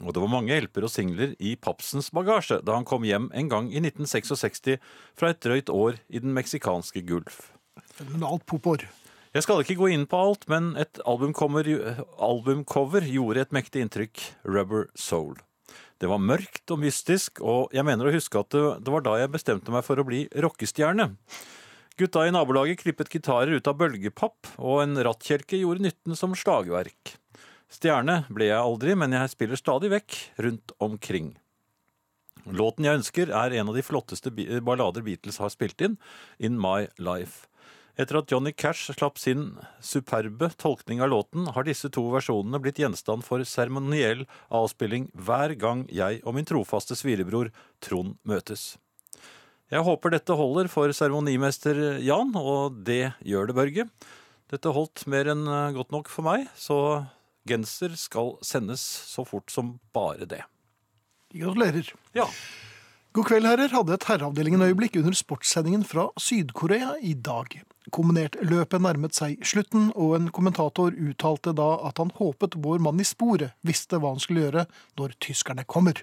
Speaker 3: Og det var mange hjelper og singler i Papsens bagasje da han kom hjem en gang i 1966 fra et drøyt år i den meksikanske Gulf.
Speaker 2: Fenomenalt popår.
Speaker 3: Jeg skal ikke gå inn på alt, men et albumcover, albumcover gjorde et mektig inntrykk. Rubber Soul. Det var mørkt og mystisk, og jeg mener å huske at det, det var da jeg bestemte meg for å bli rockestjerne. Gutta i nabolaget klippet gitarer ut av bølgepapp, og en rattkjelke gjorde nytten som slagverk. Stjerne ble jeg aldri, men jeg spiller stadig vekk rundt omkring. Låten jeg ønsker, er en av de flotteste ballader Beatles har spilt inn, In My Life. Etter at Johnny Cash slapp sin superbe tolkning av låten, har disse to versjonene blitt gjenstand for seremoniell avspilling hver gang jeg og min trofaste svirebror Trond møtes. Jeg håper dette holder for seremonimester Jan, og det gjør det, Børge. Dette holdt mer enn godt nok for meg, så genser skal sendes så fort som bare det.
Speaker 2: Gratulerer.
Speaker 3: Ja.
Speaker 2: God kveld, herrer. Hadde et herreavdelingen-øyeblikk under sportssendingen fra Syd-Korea i dag. Kombinertløpet nærmet seg slutten, og en kommentator uttalte da at han håpet vår mann i sporet visste hva han skulle gjøre når tyskerne kommer.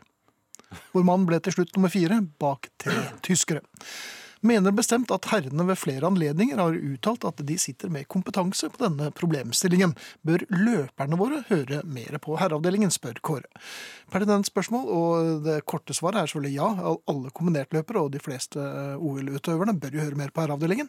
Speaker 2: Vår mann ble til slutt nummer fire, bak tre tyskere. Mener bestemt at herrene ved flere anledninger har uttalt at de sitter med kompetanse på denne problemstillingen. Bør løperne våre høre mer på herreavdelingen, spør Kåre. Pertinent spørsmål, og det korte svaret er selvfølgelig ja. Alle kombinertløpere og de fleste eh, OL-utøverne bør jo høre mer på herreavdelingen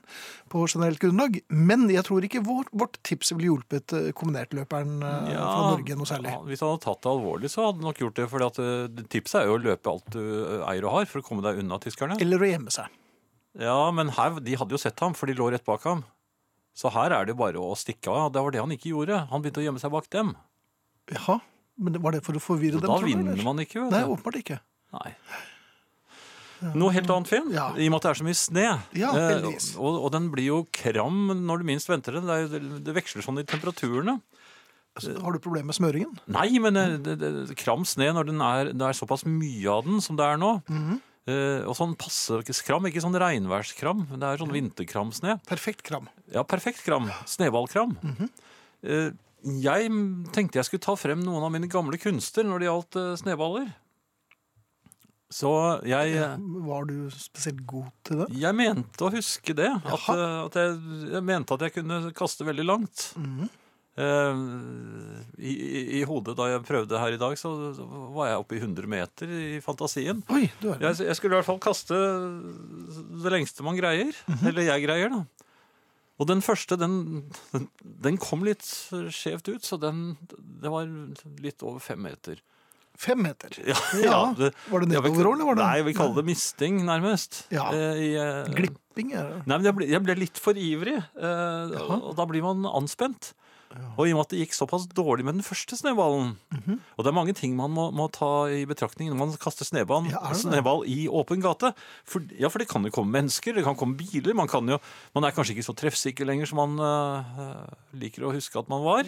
Speaker 2: på generelt grunnlag. Men jeg tror ikke vår, vårt tips ville hjulpet eh, kombinertløperen eh,
Speaker 3: Ja,
Speaker 2: fra Norge noe særlig.
Speaker 3: ja, Hvis han hadde tatt det alvorlig, så hadde han nok gjort det. For tipset er jo å løpe alt du eier og har for å komme deg unna tyskerne.
Speaker 2: Eller å gjemme seg.
Speaker 3: Ja, men her, de hadde jo sett ham, for de lå rett bak ham. Så her er det bare å stikke av. Det var det han ikke gjorde. Han begynte å gjemme seg bak dem.
Speaker 2: Jaha, men var det for å forvirre
Speaker 3: Så
Speaker 2: dem?
Speaker 3: da vinner
Speaker 2: eller?
Speaker 3: man ikke. vet
Speaker 2: Nei, åpenbart ikke.
Speaker 3: Nei. Noe helt annet, Finn.
Speaker 2: Ja.
Speaker 3: I og med at det er så mye sne.
Speaker 2: Ja,
Speaker 3: Eh, og, og den blir jo kram når du minst venter det. Det, er, det veksler sånn i temperaturene.
Speaker 2: Altså, Har du problemer med smøringen?
Speaker 3: Nei, men eh, det, det, kram sne når den er, det er såpass mye av den som det er nå.
Speaker 2: Mhm.
Speaker 3: Eh, og sånn passe kram, ikke sånn regnværskram. Det er sånn vinterkramsne.
Speaker 2: Perfekt kram.
Speaker 3: Ja, perfekt kram. Snøballkram.
Speaker 2: Mm
Speaker 3: -hmm. jeg tenkte jeg skulle ta frem noen av mine gamle kunster når det gjaldt sneballer. snøballer. Så jeg,
Speaker 2: Var du spesielt god til det?
Speaker 3: jeg mente å huske det. At, eh, at jeg, jeg mente at jeg kunne kaste veldig langt.
Speaker 2: Mm
Speaker 3: Eh, i, i, I hodet da jeg prøvde her i dag, så var jeg oppe i 100 meter i fantasien.
Speaker 2: Oi, du er
Speaker 3: Jeg, jeg skulle i hvert fall kaste det lengste man greier. Eller jeg greier, da. Og den første, den, den, den kom litt skjevt ut, så den Det var litt over fem meter.
Speaker 2: Fem meter.
Speaker 3: Ja,
Speaker 2: Ja,
Speaker 3: det-
Speaker 2: var det nedover òg, eller var det-
Speaker 3: Nei, vi kaller det misting, nærmest.
Speaker 2: Ja.
Speaker 3: Eh, i, eh,
Speaker 2: Glipping er det.
Speaker 3: Nei, men jeg ble, jeg ble litt for ivrig, eh, og da blir man anspent. Og i og med at det gikk såpass dårlig med den første snøballen
Speaker 2: Mhm.
Speaker 3: Og det er mange ting man må, må ta i betraktning når man kaster snøball,
Speaker 2: Ja, det?
Speaker 3: snøball i åpen gate. For, ja, for det kan jo komme mennesker, det kan komme biler. Man, kan jo, man er kanskje ikke så treffsikker lenger som man uh, liker å huske at man var.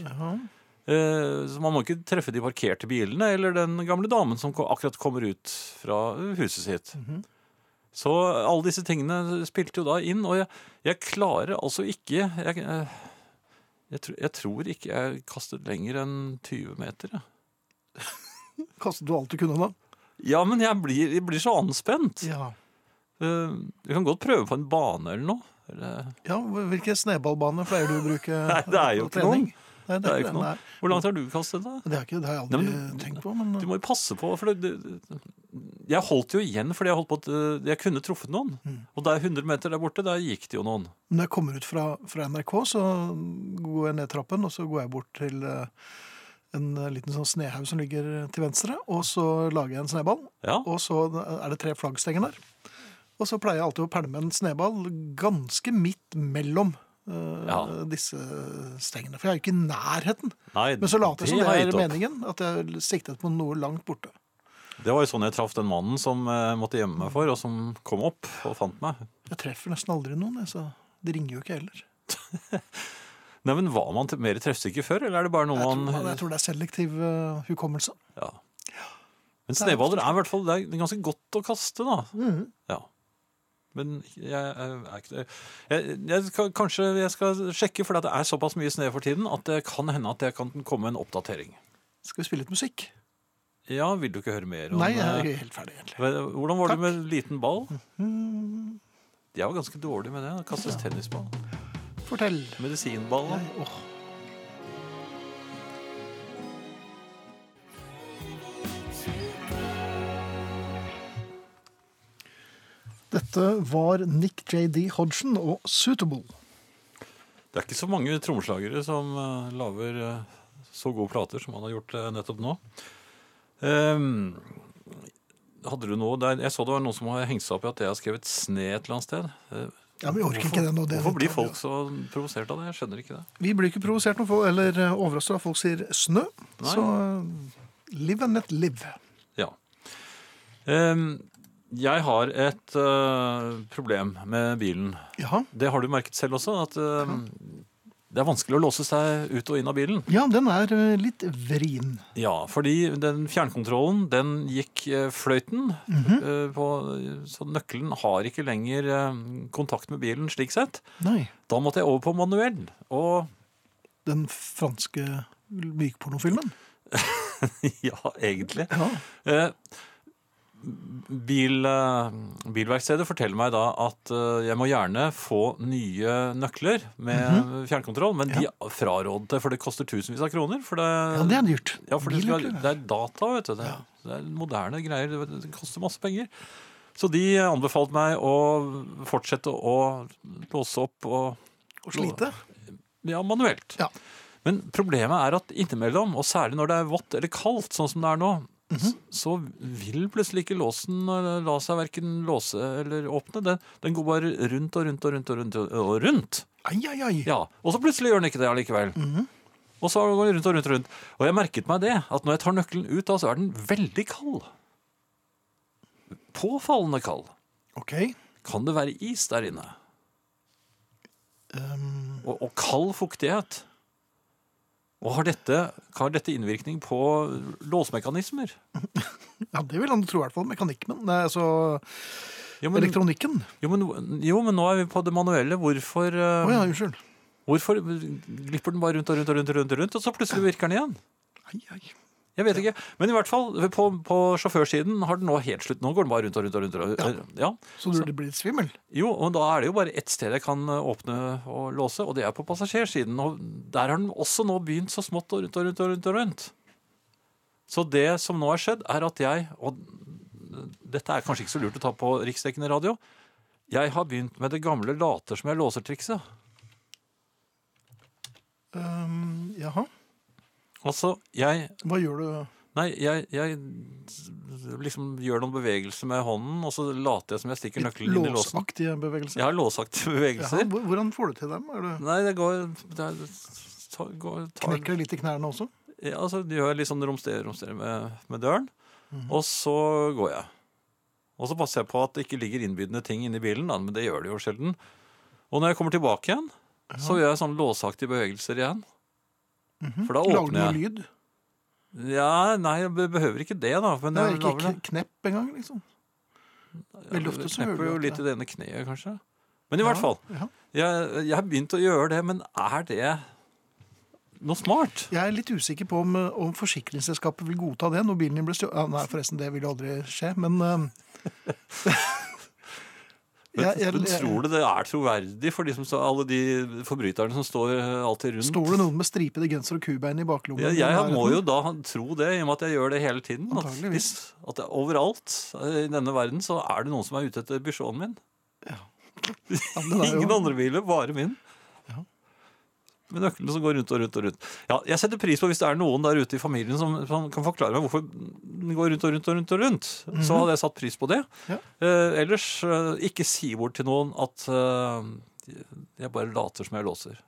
Speaker 3: Eh, så man må ikke treffe de parkerte bilene eller den gamle damen som akkurat kommer ut fra huset sitt. Så alle disse tingene spilte jo da inn, og jeg, jeg klarer altså ikke jeg, eh, jeg, tro, jeg tror ikke jeg kastet lenger enn 20 meter. Ja.
Speaker 2: Kastet du alt du kunne da?
Speaker 3: Ja, men jeg blir, jeg blir så anspent.
Speaker 2: Ja.
Speaker 3: Uh, Vi kan godt prøve på en bane eller noe. Eller,
Speaker 2: ja hvilke snøballbane pleier du å bruke
Speaker 3: Nei, det er jo ikke
Speaker 2: trening?
Speaker 3: noen.
Speaker 2: Nei,
Speaker 3: det er jo ikke
Speaker 2: det.
Speaker 3: noe. Hvor langt har du kastet, da?
Speaker 2: Det, er ikke, det har jeg
Speaker 3: Nei,
Speaker 2: aldri
Speaker 3: men-
Speaker 2: tenkt på, men
Speaker 3: Du må jo passe på, for det, det, jeg holdt jo igjen fordi jeg holdt på at eh, jeg kunne truffet noen.
Speaker 2: Mm.
Speaker 3: Og der 100 meter der borte, der gikk det jo noen.
Speaker 2: når jeg kommer ut fra, fra NRK, så går jeg ned trappen, og så går jeg bort til eh, en eh, liten sånn snehaug som ligger til venstre, og så lager jeg en sneball,
Speaker 3: Ja,
Speaker 2: og så er det tre flaggstenger der. Og så pleier jeg alltid å pælme en sneball ganske midt mellom Uh,
Speaker 3: Ja.
Speaker 2: disse stengene, for jeg er jo ikke i nærheten.
Speaker 3: nei,
Speaker 2: Men så later jeg som det er meningen, at jeg siktet på noe langt borte.
Speaker 3: Det var jo sånn jeg traff den mannen som eh, måtte gjemme meg for, og som kom opp og fant meg.
Speaker 2: Jeg treffer nesten aldri noen, jeg, så det ringer jo ikke heller.
Speaker 3: Nei, men Var man mer treffsikker før, eller er det bare noe
Speaker 2: Jeg tror,
Speaker 3: man
Speaker 2: jeg tror det er selektiv eh, hukommelse.
Speaker 3: ja. Men snøballer er i hvert fall det er ganske godt å kaste, da.
Speaker 2: Mhm.
Speaker 3: Ja. Men jeg er ikke. Jeg, jeg skal, kanskje jeg skal sjekke, for det er såpass mye snø for tiden at det kan hende at det kan komme en oppdatering.
Speaker 2: Skal vi spille litt musikk?
Speaker 3: Ja, vil du ikke høre mer om
Speaker 2: Nei, jeg
Speaker 3: er
Speaker 2: er helt ferdig, egentlig.
Speaker 3: Hvordan var
Speaker 2: Takk.
Speaker 3: det med liten ball? Jeg var ganske dårlig med det. Det kastes tennisball.
Speaker 2: Fortell.
Speaker 3: Medisinball.
Speaker 2: Nei, åh. Dette var Nick J.D. Hodgson og Suitable.
Speaker 3: Det er ikke så mange trommeslagere som uh, lager eh, så gode plater som han har gjort eh, nettopp nå. Ehm, hadde du noe der? Jeg så det var noen som har hengt seg opp i at jeg har skrevet sne et eller annet sted. Eh,
Speaker 2: Ja, men vi orker ikke det nå. Det
Speaker 3: Hvorfor blir folk så provosert av det? Jeg skjønner ikke det.
Speaker 2: Vi blir ikke provosert noe, eller eh, overrasket når folk sier snø.
Speaker 3: Nei.
Speaker 2: Så eh, live and let live.
Speaker 3: Ja. Um, jeg har et uh, problem med bilen.
Speaker 2: Jaha.
Speaker 3: Det har du merket selv også, at eh, det er vanskelig å låse seg ut og inn av bilen.
Speaker 2: Ja, den er eh, litt vrien.
Speaker 3: Ja, fordi den fjernkontrollen, den gikk eh, fløyten,
Speaker 2: Mm
Speaker 3: -hmm. på, så nøkkelen har ikke lenger kontakt med bilen slik sett.
Speaker 2: Nei.
Speaker 3: Da måtte jeg over på manuell, og
Speaker 2: Den franske mykpornofilmen.
Speaker 3: ja, egentlig.
Speaker 2: Ja.
Speaker 3: Eh, bil, eh, bilverkstedet forteller meg da at eh, jeg må gjerne få nye nøkler med fjernkontroll, men de frarådet det, for det koster tusenvis av kroner. Det,
Speaker 2: ja, det er dyrt.
Speaker 3: Ja, for det, det er data, vet du. Det, det er moderne greier. Det, det koster masse penger. Så de anbefalte meg å fortsette å låse opp og
Speaker 2: Og slite.
Speaker 3: Ja, manuelt.
Speaker 2: Ja.
Speaker 3: Men problemet er at innimellom, og særlig når det er vått eller kaldt, sånn som det er nå, S- så vil plutselig ikke låsen eh, la seg verken låse eller åpne. Den, den går bare rundt og rundt og rundt og rundt. Og rundt.
Speaker 2: Ai, ai, ai.
Speaker 3: Ja, Og så plutselig gjør den ikke det allikevel.
Speaker 2: Mhm.
Speaker 3: Og så går den rundt og rundt og rundt. Og jeg merket meg det, at når jeg tar nøkkelen ut, da, så er den veldig kald. Påfallende kald.
Speaker 2: Ok.
Speaker 3: Kan det være is der inne?
Speaker 2: Um,
Speaker 3: Og, og kald fuktighet. Og har dette, har dette innvirkning på låsmekanismer?
Speaker 2: ja, det vil han tro i hvert fall. Mekanikken. Altså
Speaker 3: Jo men,
Speaker 2: elektronikken.
Speaker 3: jo, men, jo, men nå er vi på det manuelle. Hvorfor,
Speaker 2: Å
Speaker 3: oh,
Speaker 2: ja, unnskyld.
Speaker 3: hvorfor glipper den bare rundt og rundt og rundt, og rundt, og rundt, og så plutselig virker den igjen?
Speaker 2: Ai, ai.
Speaker 3: Jeg vet ikke. Men i hvert fall, på, på sjåførsiden har den nå helt slutt. Nå går den bare rundt og rundt og rundt. og ja. Ja.
Speaker 2: Så du blir litt svimmel?
Speaker 3: Jo, og da er det jo bare ett sted jeg kan eh, åpne og låse, og det er på passasjersiden. Og der har den også nå begynt så smått og rundt og rundt og rundt. og rundt. Så det som nå har skjedd, er at jeg Og dette er kanskje ikke så lurt å ta på riksdekkende radio. Jeg har begynt med det gamle later som jeg låser-trikset.
Speaker 2: Um, jaha.
Speaker 3: Altså, jeg
Speaker 2: Hva gjør du?
Speaker 3: Nei, jeg, jeg liksom gjør noen bevegelser med hånden, og så later jeg som jeg stikker nøkkelen inn i låsen.
Speaker 2: Låsaktige bevegelser.
Speaker 3: Jeg har låsaktige bevegelser.
Speaker 2: Ja, hvordan får du til dem? Du,
Speaker 3: Nei, det går, det er, ta, går tar,
Speaker 2: knekker det litt i knærne også?
Speaker 3: ja, altså, gjør jeg litt sånn romstere, romstere med, med døren,
Speaker 2: Mhm.
Speaker 3: og så går jeg. Og så passer jeg på at det ikke ligger innbydende ting inni bilen, da, men det gjør det jo sjelden. Og når jeg kommer tilbake igjen, så gjør jeg sånn låsaktige bevegelser igjen. For da
Speaker 2: Lager du
Speaker 3: åpner
Speaker 2: noe lyd?
Speaker 3: Ja, nei, jeg behøver ikke det, da. Men
Speaker 2: Det er
Speaker 3: jeg
Speaker 2: ikke
Speaker 3: lager
Speaker 2: knepp engang, liksom? Veldig ofte så hører du
Speaker 3: jo litt i det ene kneet, kanskje. Men i hvert fall.
Speaker 2: Ja.
Speaker 3: Jeg, jeg har begynt å gjøre det, men er det noe smart?
Speaker 2: Jeg er litt usikker på om, om forsikringsselskapet vil godta det når bilen din blir stjålet. Ja, nei, forresten, det vil aldri skje, men eh,
Speaker 3: Men,
Speaker 2: jeg, jeg,
Speaker 3: tror du det er troverdig for de som, alle de forbryterne som står eh, alltid rundt?
Speaker 2: Står det noen med stripede genser og kubein i baklommen?
Speaker 3: Jeg, jeg må jo da tro det, i og med at jeg gjør det hele tiden. At, hvis, at overalt eh, i denne verden så er det noen som er ute etter bysjonen min.
Speaker 2: Ja, er jo-
Speaker 3: Ingen andre biler, bare min. Med nøklene som går rundt og rundt og rundt. Ja, jeg setter pris på hvis det er noen der ute i familien som, som kan forklare meg hvorfor den går rundt og rundt og rundt. og rundt. Så hadde jeg satt pris på det.
Speaker 2: Ja.
Speaker 3: Eh, ellers, eh, ikke si bort til noen at eh, jeg bare later som jeg låser.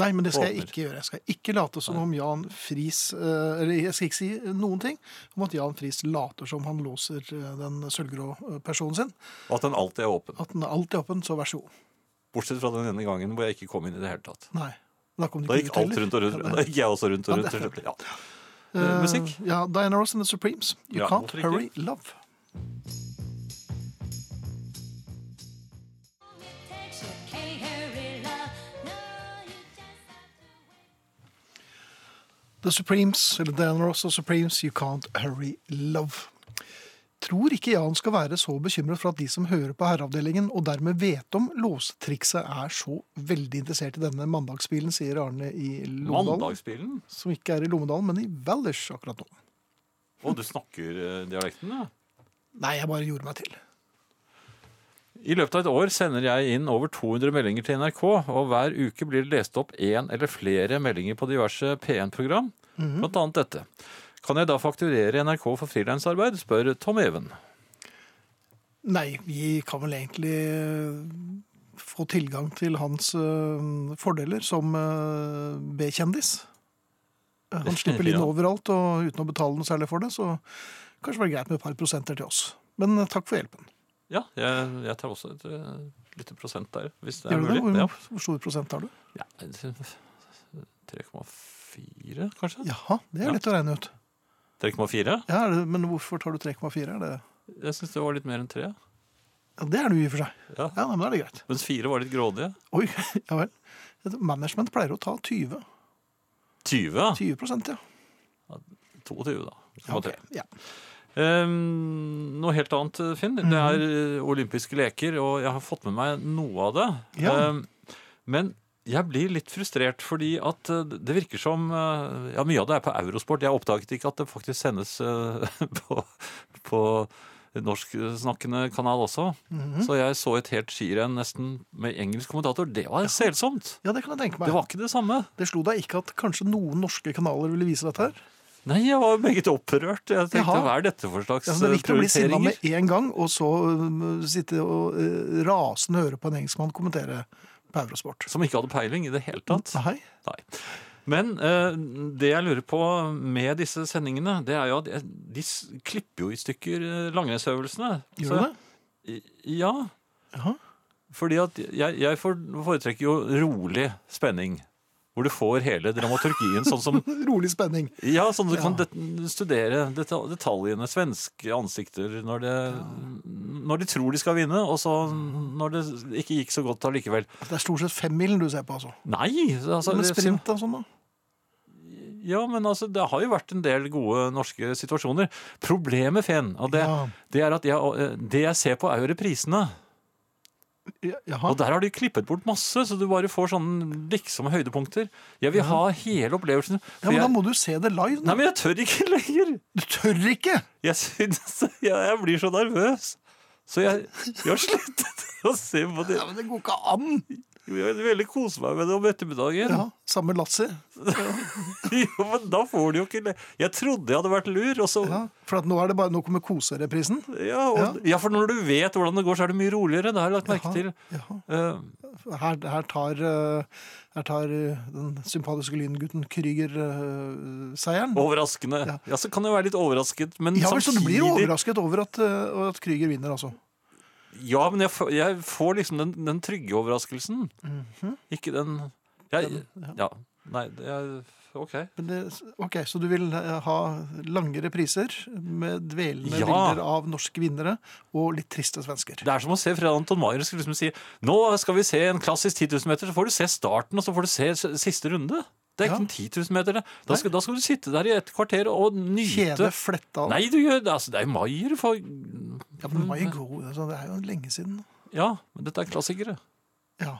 Speaker 2: Nei, men det skal jeg ikke gjøre. Jeg skal ikke late som om Jan Friis eh, Eller jeg skal ikke si noen ting om at Jan Friis later som han låser eh, den sølvgrå personen sin.
Speaker 3: Og at den alltid er åpen.
Speaker 2: At den er alltid åpen, så vær så god.
Speaker 3: Bortsett fra den ene gangen hvor jeg ikke kom inn i det hele tatt.
Speaker 2: Nei. Da kom
Speaker 3: Da gikk alt
Speaker 2: heller.
Speaker 3: rundt og rundt. Da gikk jeg også rundt og
Speaker 2: Ja,
Speaker 3: rundt. rundt. Ja.
Speaker 2: Eh,
Speaker 3: musikk?
Speaker 2: Ja, Diana Ross and the Supremes. You
Speaker 3: Ja,
Speaker 2: can't hurry love. The Supremes, eller Diana Ross og Supremes, You Can't Hurry Love. Tror ikke Jan skal være så bekymret for at de som hører på Herreavdelingen, og dermed vet om låstrikset, er så veldig interessert i denne mandagsbilen, sier Arne i Lommedalen.
Speaker 3: Mandagsbilen?
Speaker 2: Som ikke er i Lommedalen, men i Valdres akkurat nå.
Speaker 3: Og du snakker eh, dialekten, ja?
Speaker 2: Nei, jeg bare gjorde meg til.
Speaker 3: I løpet av et år sender jeg inn over 200 meldinger til NRK, og hver uke blir det lest opp én eller flere meldinger på diverse P1-program, blant annet dette. Kan jeg da fakturere NRK for frilansarbeid, spør Tom Even.
Speaker 2: Nei, vi kan vel egentlig eh, få tilgang til hans eh, fordeler som eh, B-kjendis. Han slipper inn overalt og uten å betale noe særlig for det, så kanskje det var greit med et par prosenter til oss. Men takk for hjelpen.
Speaker 3: Ja, jeg, jeg tar også et lite prosent der, hvis det er mulig.
Speaker 2: Hvor, hvor stor prosent har du?
Speaker 3: Ja. ja 3,4, kanskje?
Speaker 2: Jaha, det er
Speaker 3: Ja.
Speaker 2: lett å regne ut.
Speaker 3: 3,4?
Speaker 2: Ja, Men hvorfor tar du 3,4? Er det
Speaker 3: Jeg syns det var litt mer enn 3.
Speaker 2: Ja, det er du i og for seg.
Speaker 3: Ja.
Speaker 2: Ja, men da er det greit.
Speaker 3: Mens 4 var litt grådige.
Speaker 2: Oi, ja vel. Management pleier å ta 20.
Speaker 3: 20, ja.
Speaker 2: 20 prosent, ja.
Speaker 3: 22, da.
Speaker 2: ja, ok. ja.
Speaker 3: Um, noe helt annet, Finn. Det er eh, olympiske leker, og jeg har fått med meg noe av det.
Speaker 2: Ja.
Speaker 3: Um, men jeg blir litt frustrert fordi at eh, det virker som eh, Ja, mye av det er på Eurosport. Jeg oppdaget ikke at det faktisk sendes eh, på, på norsksnakkende kanal også.
Speaker 2: Mhm.
Speaker 3: Så jeg så et helt skirenn nesten med engelsk kommentator. Det var selsomt.
Speaker 2: ja, det kan jeg tenke meg.
Speaker 3: Det var ikke det samme.
Speaker 2: Det slo deg ikke at kanskje noen norske kanaler ville vise dette her?
Speaker 3: Nei, jeg var meget opprørt. Jeg tenkte,
Speaker 2: Jaha.
Speaker 3: hva er dette for slags
Speaker 2: Ja, det er viktig å bli sinna med en gang, og så uh, sitte og uh, rasende høre på en engelskmann kommentere på Eurosport.
Speaker 3: Som ikke hadde peiling i det hele tatt.
Speaker 2: Nei.
Speaker 3: Nei. Men eh, det jeg lurer på med disse sendingene, det er jo at de klipper jo i stykker eh, langrennsøvelsene.
Speaker 2: Gjør du det?
Speaker 3: Ja.
Speaker 2: Jaha.
Speaker 3: Fordi at jeg, jeg foretrekker jo rolig spenning. Hvor du får hele dramaturgien sånn som
Speaker 2: Rolig spenning.
Speaker 3: Ja, sånn at du kan det, studere detal detaljene, svenske ansikter, når, det, når de tror de skal vinne, og så når det ikke gikk så godt allikevel.
Speaker 2: Det er stort sett femmilen du ser på, altså.
Speaker 3: Nei! Altså,
Speaker 2: Men sprint og sånn, da?
Speaker 3: Ja, men altså, det har jo vært en del gode norske situasjoner. Problemet, Fen, og det,
Speaker 2: Ja.
Speaker 3: det er at jeg, eh, det jeg ser på, er jo reprisene.
Speaker 2: Ja, Jaha.
Speaker 3: Og der har de klippet bort masse, så du bare får sånne liksom høydepunkter. Jeg vil ha hele opplevelsen.
Speaker 2: Ja,
Speaker 3: Men
Speaker 2: men Da må du se det live.
Speaker 3: nei, men jeg tør ikke lenger!
Speaker 2: Du tør ikke!
Speaker 3: Jeg synes jeg, jeg blir så nervøs. Så jeg, jeg har sluttet å se på det.
Speaker 2: Ja, men Det går ikke an!
Speaker 3: Jeg vil veldig kose meg med det om ettermiddagen.
Speaker 2: Ja, Sammen med Lassie.
Speaker 3: Jo, men da får du jo ikke Jeg trodde jeg hadde vært lur, og så
Speaker 2: Ja, for nå, er det bare, nå kommer kosereprisen.
Speaker 3: ja, og, ja, for når du vet hvordan det går, så er det mye roligere. Det har jeg lagt merke til.
Speaker 2: Ja.
Speaker 3: Eh,
Speaker 2: Her, her tar, eh, her tar eh, den sympatiske lyngutten Krüger uh, seieren.
Speaker 3: overraskende.
Speaker 2: Ja.
Speaker 3: Ja. så kan jeg være litt overrasket, men
Speaker 2: Ja, vel, så du blir
Speaker 3: samtidig
Speaker 2: overrasket over at, at Krüger vinner, altså.
Speaker 3: Ja, men jeg, får- jeg får liksom den, den trygge overraskelsen.
Speaker 2: Mhm.
Speaker 3: Ikke den jeg, Ja. Nei, det er OK.
Speaker 2: Men det, ok, Så du vil eh, ha lange repriser med dvelende
Speaker 3: Ja.
Speaker 2: bilder av norske vinnere og litt triste svensker.
Speaker 3: Det er som å se Fred Anton Maier skulle liksom si Nå skal vi se en klassisk 10 000 meter, så får du se starten, og så får du se s- siste runde. Det er
Speaker 2: Ja.
Speaker 3: ikke en 10 000 meter. det. Da skal, da skal du sitte der i et kvarter og nyte
Speaker 2: Kjede fletta av.
Speaker 3: Nei, du gjør det. Altså, det er Maier. For...
Speaker 2: Ja, men Mai går altså, det er jo lenge siden.
Speaker 3: Ja, men dette er klassikere.
Speaker 2: Ja.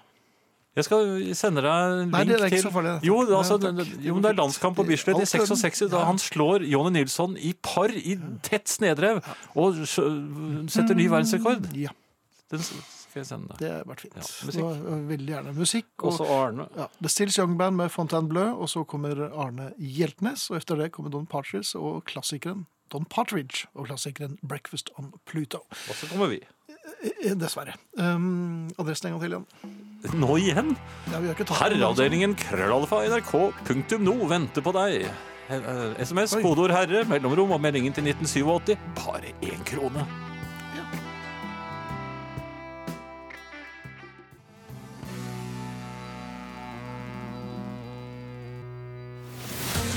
Speaker 3: Jeg skal sende deg en link
Speaker 2: Nei, det er ikke
Speaker 3: til
Speaker 2: så farlig.
Speaker 3: Jo, altså,
Speaker 2: Nei,
Speaker 3: jo, det er landskamp på Bislett i
Speaker 2: Alt er-
Speaker 3: 66, da
Speaker 2: ja.
Speaker 3: han slår Jonny Nilsson i par i tett snedrev og setter ny verdensrekord.
Speaker 2: Ja,
Speaker 3: Den skal jeg sende deg.
Speaker 2: det har vært fint.
Speaker 3: Ja,
Speaker 2: veldig gjerne musikk. Og,
Speaker 3: så Arne.
Speaker 2: ja, The Stills Young Band med Fontainebleau, og så kommer Arne Hjeltnes. Og etter det kommer Don Partridge og klassikeren Don Partridge og klassikeren Breakfast on Pluto.
Speaker 3: Og så kommer vi.
Speaker 2: Eh, Dessverre. Um, adressen en gang til igjen.
Speaker 3: Nå igjen?
Speaker 2: Ja, vi har ikke tatt
Speaker 3: Herreavdelingen krøllalfa nrk.no venter på deg. Eh, eh, SMS, kodeord 'herre', mellomrom og meldingen til 1987. Bare én krone.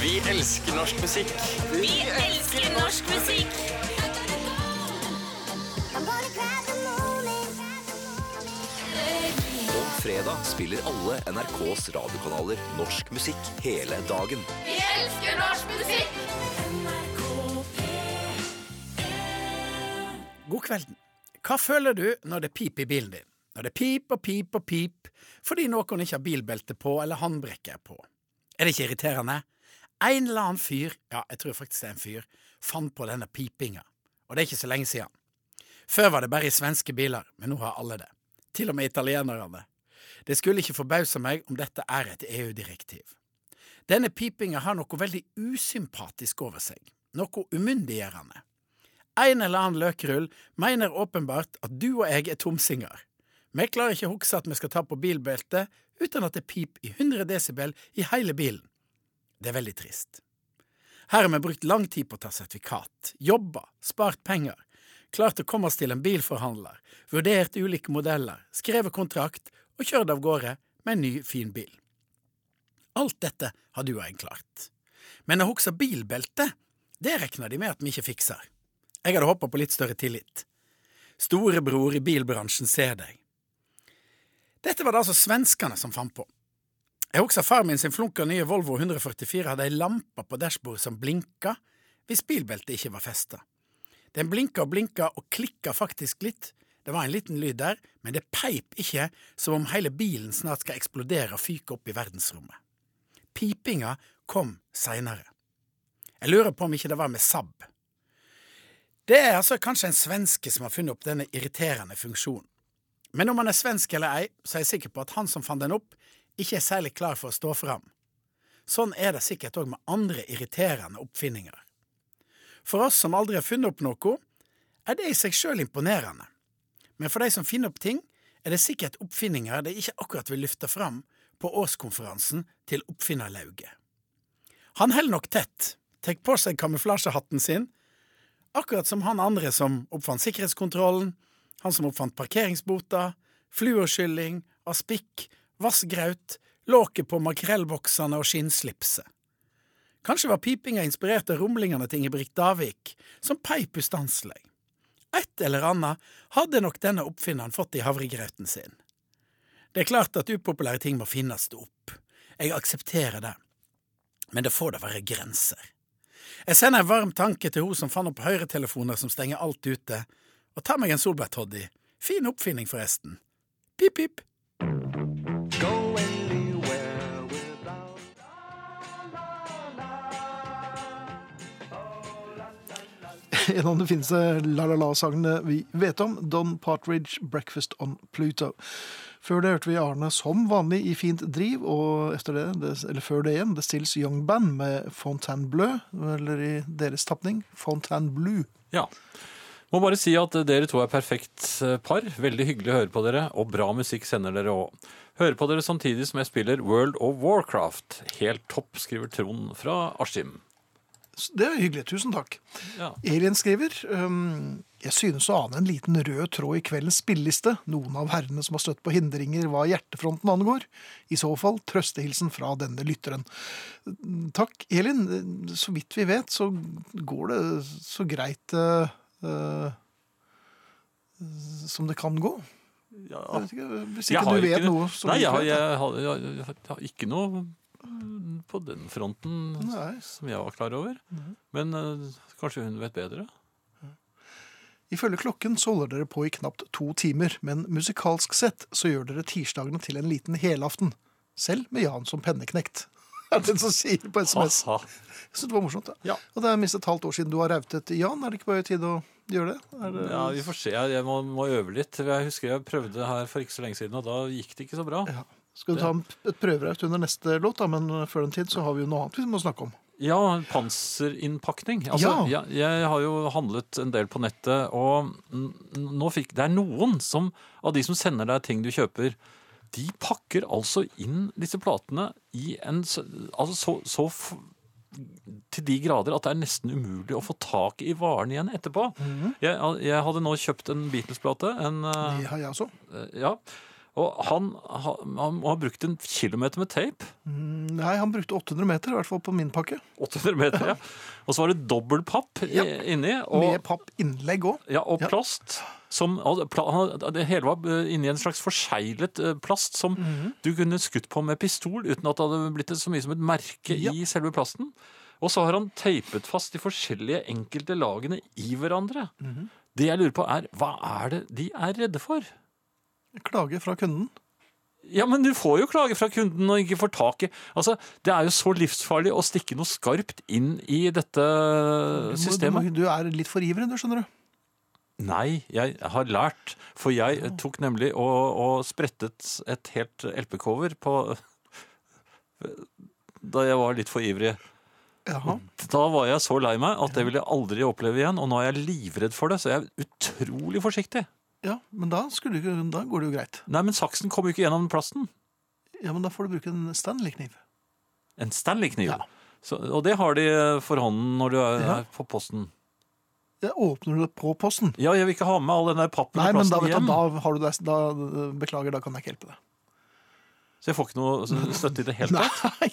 Speaker 5: Vi elsker norsk musikk.
Speaker 7: Vi elsker norsk musikk!
Speaker 8: Om fredag spiller alle NRKs radiokanaler norsk musikk hele dagen.
Speaker 7: Vi elsker norsk musikk!
Speaker 9: God kvelden. Hva føler du når det piper i bilen din? Når det pip og pip og pip fordi noen ikke har bilbelte på eller håndbrekket er på? Er det ikke irriterende? En eller annen fyr, ja, jeg tror faktisk det er en fyr, fant på denne pipinga. Og det er ikke så lenge siden. Før var det bare i svenske biler, men nå har alle det. Til og med italienerne. Det skulle ikke forbause meg om dette er et EU-direktiv. Denne pipinga har noe veldig usympatisk over seg. Noe umyndiggjørende. En eller annen løkrull mener åpenbart at du og jeg er tomsinger. Vi klarer ikke å huske at vi skal ta på bilbeltet uten at det pip i 100 desibel i hele bilen. Det er veldig trist. Her har vi brukt lang tid på å ta sertifikat, jobba, spart penger, klart å komme oss til en bilforhandler, vurdert ulike modeller, skrevet kontrakt og kjørt av gårde med en ny, fin bil. Alt dette har du og jeg klart. Men å huske bilbeltet, det regner de med at vi ikke fikser. Jeg hadde håpa på litt større tillit. Storebror i bilbransjen ser deg. Dette var det altså svenskene som fant på. Jeg husker far min sin flunka nye Volvo 144 hadde ei lampe på dashbordet som blinka hvis bilbeltet ikke var festa. Den blinka og blinka og klikka faktisk litt. Det var en liten lyd der, men det peip ikke som om hele bilen snart skal eksplodere og fyke opp i verdensrommet. Pipinga kom seinere. Jeg lurer på om ikke det var med Saab. Det er altså kanskje en svenske som har funnet opp denne irriterende funksjonen. Men om han er svensk eller ei, så er jeg sikker på at han som fant den opp, ikke er særlig klar for å stå fram. Sånn er det sikkert òg med andre irriterende oppfinninger. For oss som aldri har funnet opp noe, er det i seg sjøl imponerende. Men for de som finner opp ting, er det sikkert oppfinninger de ikke akkurat vil løfte fram på årskonferansen til Oppfinnerlauget. Han holder nok tett, tar på seg kamuflasjehatten sin, akkurat som han andre som oppfant sikkerhetskontrollen, han som oppfant parkeringsbota, fluorskylling, aspikk, vassgraut, låket på makrellboksene og skinnslipset. Kanskje var pipinga inspirert av rumlingene til Ingebrigt Davik, som peip ustanselig. Et eller annet hadde nok denne oppfinneren fått i havregrauten sin. Det er klart at upopulære ting må finnes opp. Jeg aksepterer det. Men det får da være grenser. Jeg sender en varm tanke til hun som fant opp høyretelefoner som stenger alt ute, og tar meg en solbærtoddy. Fin oppfinning, forresten. Pip, pip.
Speaker 2: En av de fineste la-la-la-sangene vi vet om, Don Partridge, 'Breakfast on Pluto'. Før det hørte vi Arne som vanlig i fint driv, og etter det, det eller før det igjen, The Stills Young Band med Fontainebleau, eller i deres tapning, Fontainebleau.
Speaker 3: Ja. Må bare si at dere to er perfekt eh, par. Veldig hyggelig å høre på dere, og bra musikk sender dere òg. Hører på dere samtidig som jeg spiller World of Warcraft. Helt topp, skriver Trond fra Askim.
Speaker 2: Det er hyggelig, tusen takk.
Speaker 3: Ja.
Speaker 2: Elin skriver um, Jeg synes å ane en liten rød tråd i kveldens spilleliste. Noen av herrene som har støtt på hindringer hva hjertefronten angår. I så fall trøstehilsen fra denne lytteren. Takk, Elin. Så vidt vi vet, så går det så greit uh, som det kan gå.
Speaker 3: Ja.
Speaker 2: Jeg vet ikke, hvis ikke du vet
Speaker 3: ikke-
Speaker 2: noe
Speaker 3: Nei, jeg, jeg, jeg, har ikke noe på den fronten
Speaker 2: Nei.
Speaker 3: som jeg var klar over. Men uh, kanskje hun vet bedre?
Speaker 2: Ifølge klokken så holder dere på i knapt to timer, men musikalsk sett så gjør dere tirsdagene til en liten helaften. Selv med Jan som penneknekt. Er det den som sier på SMS.
Speaker 3: Ha, ha.
Speaker 2: Jeg synes det var morsomt.
Speaker 3: Ja.
Speaker 2: Og det er minst et halvt år siden du har rautet Jan. Er det ikke på høy tid å gjøre det? Det...
Speaker 3: Ja, vi får se. Jeg må, må øve litt. Jeg husker jeg prøvde her for ikke så lenge siden, og da gikk det ikke så bra.
Speaker 2: Ja. Skal du ta et prøveraut under neste låt, da, men før den tid så har vi jo noe annet vi må snakke om.
Speaker 3: Ja, panserinnpakning. Altså,
Speaker 2: Ja.
Speaker 3: jeg, jeg har jo handlet en del på nettet, og nå fikk Det er noen som, av de som sender deg ting du kjøper, de pakker altså inn disse platene i en Altså så, så til de grader at det er nesten umulig å få tak i varen igjen etterpå. jeg, jeg hadde nå kjøpt en Beatles-plate. En, eh,
Speaker 2: Det har jeg også.
Speaker 3: ja. Og han, han han har brukt en kilometer med tape.
Speaker 2: Mm, Nei, han brukte 800 meter, i hvert fall på min pakke.
Speaker 3: 800 meter, ja. Og så var det dobbel papp
Speaker 2: Ja.
Speaker 3: inni. Og,
Speaker 2: Med pappinnlegg òg.
Speaker 3: ja, og
Speaker 2: Ja.
Speaker 3: plast. Som, det hele var eh, inni en slags forseglet eh, plast som
Speaker 2: Mhm.
Speaker 3: du kunne skutt på med pistol uten at det hadde blitt så mye som et merke
Speaker 2: Ja.
Speaker 3: i selve plasten. Og så har han teipet fast de forskjellige enkelte lagene i hverandre.
Speaker 2: Mhm.
Speaker 3: Det jeg lurer på er, hva er det de er redde for?
Speaker 2: Klage fra kunden.
Speaker 3: Ja, men du får jo klage fra kunden og ikke får tak i Altså, Det er jo så livsfarlig å stikke noe skarpt inn i dette
Speaker 2: Du, må, du,
Speaker 3: systemet.
Speaker 2: må, du er litt for ivrig, du, skjønner du.
Speaker 3: Nei, jeg har lært. For jeg tok nemlig og, og sprettet et helt LP-cover på Da jeg var litt for ivrig.
Speaker 2: Jaha.
Speaker 3: Da var jeg så lei meg at det vil jeg aldri oppleve igjen. Og nå er jeg livredd for det, så jeg er utrolig forsiktig.
Speaker 2: Ja, men da, skulle, ikke- da går det jo greit.
Speaker 3: Nei, men saksen kommer jo ikke gjennom plasten.
Speaker 2: Ja, men da får du bruke en Stanley-kniv.
Speaker 3: En Stanley-kniv.
Speaker 2: Ja.
Speaker 3: Så- Og det har de for hånden når du er
Speaker 2: Ja.
Speaker 3: er på posten.
Speaker 2: Ja, åpner du det på posten?
Speaker 3: Ja, jeg vil ikke ha med all den der pappen
Speaker 2: Nei,
Speaker 3: og
Speaker 2: men da,
Speaker 3: plasten
Speaker 2: vet du, da har du det, da, beklager, da kan jeg ikke hjelpe deg.
Speaker 3: Så jeg får ikke noe støtte i det hele tatt.
Speaker 2: Nei.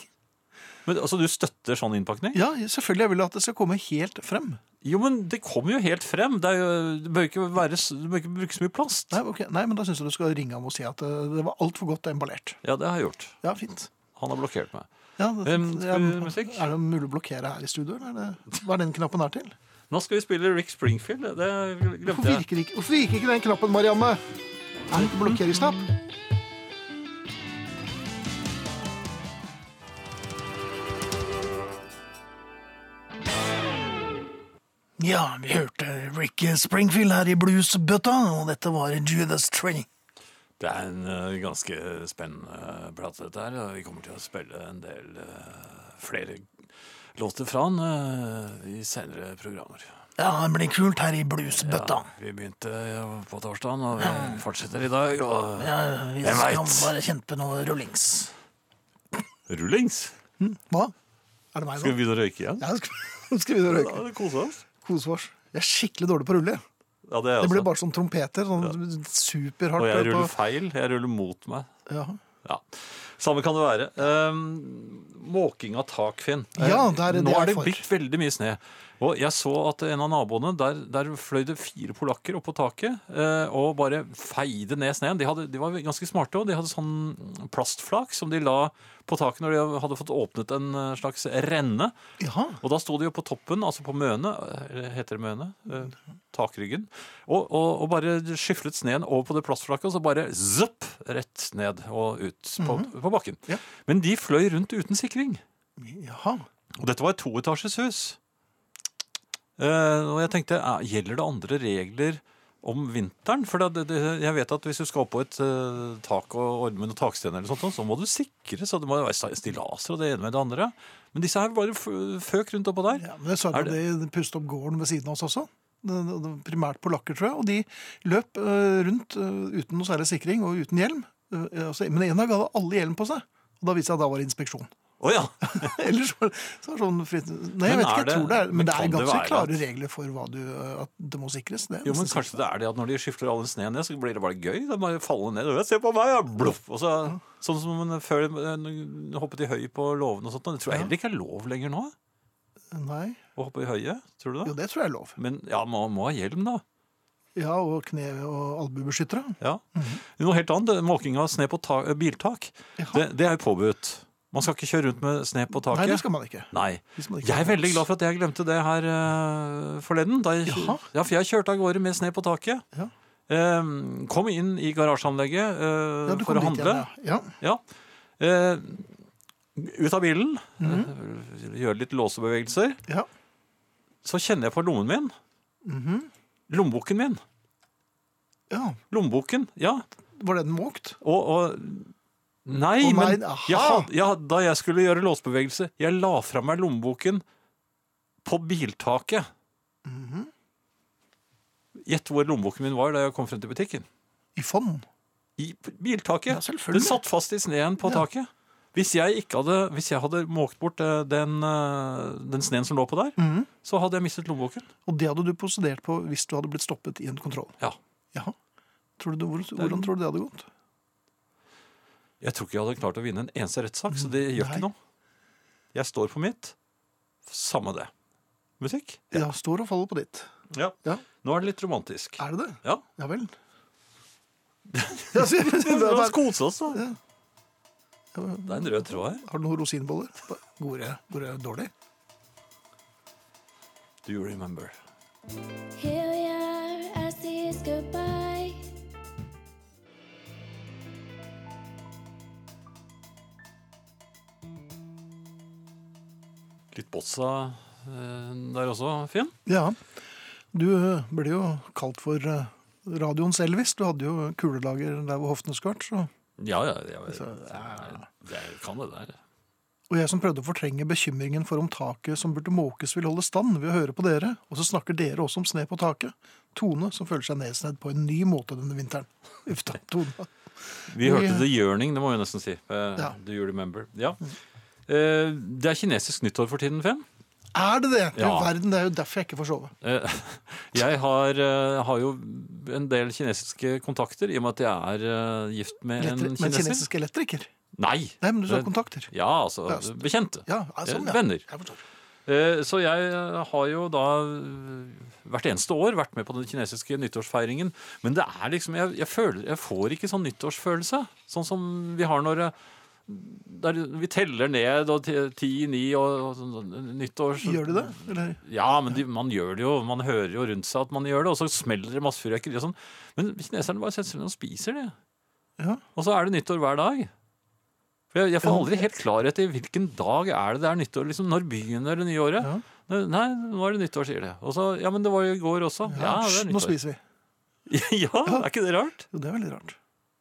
Speaker 3: Men altså, du støtter sånn innpakning?
Speaker 2: Ja, selvfølgelig. Jeg vil at det skal komme helt frem.
Speaker 3: Jo, men det kommer jo helt frem. Det, jo, det bør ikke være, det bør ikke bruke så mye plast.
Speaker 2: Nei, okay. Nei men da syns jeg du skal ringe ham og si at eh, det var altfor godt emballert.
Speaker 3: Ja, det har jeg gjort.
Speaker 2: Ja, fint.
Speaker 3: Han har blokkert meg.
Speaker 2: Ja, det,
Speaker 3: Um, vi musikk?
Speaker 2: Er det mulig å blokkere her i studio? Eller er hva er den knappen her til?
Speaker 3: Nå skal vi spille Rick Springfield. Det
Speaker 2: Hvorfor
Speaker 3: glemte jeg.
Speaker 2: virker, ikke, hvorfor virker ikke den knappen, Marianne? Er det ikke blokkeringsknapp? Ja, vi hørte Rick Springfield her i bluesbøtta, og dette var Judas Training.
Speaker 3: Det er en uh, ganske spennende plate, dette her. Vi kommer til å spille en del uh, flere låter fra han uh, i senere programmer.
Speaker 2: Ja, det blir kult her i bluesbøtta.
Speaker 3: Vi begynte ja, på torsdagen, og vi fortsetter i dag. Og
Speaker 2: Ja, vi skal
Speaker 3: vet?
Speaker 2: bare kjempe noe rullings.
Speaker 3: rullings.
Speaker 2: Hva? Er det meg
Speaker 3: Skal vi
Speaker 2: nå?
Speaker 3: begynne å røyke igjen?
Speaker 2: Ja, skal, vi begynne å røyke?
Speaker 3: Ja, det koser oss.
Speaker 2: Kose oss. Jeg er skikkelig dårlig på å rulle.
Speaker 3: Ja, det
Speaker 2: Det blir bare sånn trompeter. Sånn superhardt.
Speaker 3: Og jeg
Speaker 2: på-
Speaker 3: ruller feil. Jeg ruller mot meg.
Speaker 2: Ja.
Speaker 3: Ja, Samme kan det være. Um, måking av tak, Finn. Eh,
Speaker 2: Ja, det er det
Speaker 3: Nå er det blitt veldig mye snø. Og jeg så at en av naboene, der, der fløy det fire polakker opp på taket eh, og bare feide ned sneen. De, hadde, de var ganske smarte og De hadde sånn plastflak som de la på taket når de hadde fått åpnet en eh, slags renne.
Speaker 2: Ja.
Speaker 3: Og da sto de jo på toppen, altså på møne, heter det møne? Eh, takryggen. Og, og, og bare skyflet sneen over på det plastflaket, og så bare zopp, rett ned og ut på, på bakken.
Speaker 2: Ja.
Speaker 3: Men de fløy rundt uten sikring.
Speaker 2: Jaha.
Speaker 3: Og dette var et toetasjes hus. Eh, og jeg tenkte, gjelder det andre regler om vinteren. For det, det, jeg vet at hvis du skal opp på et uh, tak og ordne med noen takstener, eller sånt, så må du sikre, så det må være stillaser og det ene med det andre. Men disse her bare føk rundt oppå der.
Speaker 2: Ja, men jeg så
Speaker 3: det,
Speaker 2: det de Pust opp gården ved siden av oss også. Primært polakker, tror jeg. Og de løp eh, rundt uten noe særlig sikring og uten hjelm. Altså, men en dag hadde alle hjelm på seg. Og da viste det seg at da var det inspeksjon.
Speaker 3: Å ja!
Speaker 2: Ellers var det, sånn fritt Nei, jeg vet ikke, jeg
Speaker 3: det-
Speaker 2: tror det er
Speaker 3: men
Speaker 2: det er ganske
Speaker 3: det
Speaker 2: klare
Speaker 3: at-
Speaker 2: regler for hva du, eh, at det må sikres. Det
Speaker 3: Jo, men kanskje det er det at når de skifter all den sneen ned, så blir det bare gøy. Det bare faller ned. Se på meg, ja! Bluff! Og så, sånn som man før hoppet i høy på låven og sånt. Det tror jeg heller ikke er lov lenger nå.
Speaker 2: Nei.
Speaker 3: å hoppe i høyet. Tror du det?
Speaker 2: Jo,
Speaker 3: det?
Speaker 2: tror jeg er lov.
Speaker 3: Men ja, man må ha hjelm, da.
Speaker 2: Ja, og kne- og albuebeskyttere.
Speaker 3: Ja. Noe helt annet. Måking av sne på ta biltak. Det, det er påbudt. Man skal ikke kjøre rundt med sne på taket.
Speaker 2: Nei, det skal man ikke.
Speaker 3: Nei.
Speaker 2: Man ikke
Speaker 3: Jeg er veldig glad for at jeg glemte det her uh, forleden. Da jeg, ja, for jeg kjørte av gårde med sne på taket.
Speaker 2: Ja.
Speaker 3: Eh, kom inn i garasjeanlegget uh,
Speaker 2: Ja,
Speaker 3: for å handle.
Speaker 2: igjen, ja.
Speaker 3: Eh, ut av bilen, eh, gjøre litt låsebevegelser.
Speaker 2: Ja.
Speaker 3: Så kjenner jeg på lommen min.
Speaker 2: Mhm.
Speaker 3: Lommeboken min.
Speaker 2: ja.
Speaker 3: Lommeboken, ja.
Speaker 2: Var den måkt?
Speaker 3: Og, og Nei, men jeg had, ja, da jeg skulle gjøre låsbevegelse, jeg la fra meg lommeboken på biltaket.
Speaker 2: Mhm.
Speaker 3: Gjett hvor lommeboken min var da jeg kom frem til butikken.
Speaker 2: I fond?
Speaker 3: I biltaket.
Speaker 2: Ja.
Speaker 3: Den satt fast i sneen på
Speaker 2: Ja.
Speaker 3: taket. Hvis jeg, ikke hadde, hvis jeg hadde måkt bort eh, den, eh, den sneen som lå på der,
Speaker 2: Mhm.
Speaker 3: så hadde jeg mistet lommeboken.
Speaker 2: Og det hadde du prosedert på hvis du hadde blitt stoppet i en kontroll?
Speaker 3: Ja.
Speaker 2: Jaha. Tror du, hvor, hvordan tror du det hadde gått?
Speaker 3: Jeg tror ikke jeg hadde klart å vinne en eneste rettssak, så det gjør
Speaker 2: Nei.
Speaker 3: ikke noe. Jeg står på mitt. Samme det. Musikk?
Speaker 2: Ja, står og faller på ditt.
Speaker 3: Ja.
Speaker 2: Ja.
Speaker 3: Nå er det litt romantisk.
Speaker 2: Er det det?
Speaker 3: Ja.
Speaker 2: Ja vel.
Speaker 3: La oss kose oss, da. Det er en rød tråd her.
Speaker 2: Har du noen rosinboller? Går det, går jeg dårlig?
Speaker 3: Do you remember?
Speaker 10: Here we are, I see it's goodbye.
Speaker 3: Litt bossa eh, der også, Finn?
Speaker 2: Ja. Du eh, ble jo kalt for eh, radioens Elvis. Du hadde jo kulelager der hvor hoftene skvart. Så.
Speaker 3: Ja, ja. ja,
Speaker 2: Så,
Speaker 3: Det kan det der.
Speaker 2: Og jeg som prøvde å fortrenge bekymringen for om taket som burde måkes vil holde stand ved å høre på dere, og så snakker dere også om sne på taket. Tone som føler seg nedsnedd på en ny måte denne vinteren. Uff da, Tone.
Speaker 3: Vi hørte The Yearning, det må vi nesten si.
Speaker 2: Ja.
Speaker 3: Do you remember? Ja. Eh, Det er kinesisk nyttår for tiden, Finn.
Speaker 2: Er det det? Du
Speaker 3: Ja.
Speaker 2: verden, det er jo derfor jeg ikke får sove.
Speaker 3: Eh, Jeg har, eh, har jo en del kinesiske kontakter, i og med at jeg er eh, gift med en
Speaker 2: kineser. men kinesisk elektriker?
Speaker 3: Nei.
Speaker 2: Nei, men du sa
Speaker 3: Eh,
Speaker 2: kontakter.
Speaker 3: Ja, altså bekjente.
Speaker 2: Ja, sånn, ja.
Speaker 3: Eh, Venner.
Speaker 2: Jeg.
Speaker 3: Eh, Så jeg eh, har jo da eh, hvert eneste år vært med på den kinesiske nyttårsfeiringen. Men det er liksom, jeg, jeg, føler, jeg får ikke sånn nyttårsfølelse. Sånn som vi har når eh, der vi teller ned og ti, ni og, og sånn, sånn, nyttårs...
Speaker 2: Gjør du det? Eller?
Speaker 3: Ja, men de, man gjør det jo. Man hører jo rundt seg at man gjør det, og så smeller det masse fyrverkeri og sånn. Men kineserne bare setter seg ned og spiser det.
Speaker 2: Ja.
Speaker 3: Og så er det nyttår hver dag. For jeg, jeg får aldri helt klarhet i hvilken dag er det det er nyttår. Liksom, når begynner det nye året?
Speaker 2: Ja.
Speaker 3: Nei, nå er det nyttår, sier de. Og så, ja, men det var jo i går også. Ja, det er
Speaker 2: Nå spiser vi.
Speaker 3: ja, er ikke det rart?
Speaker 2: Jo, det er veldig rart.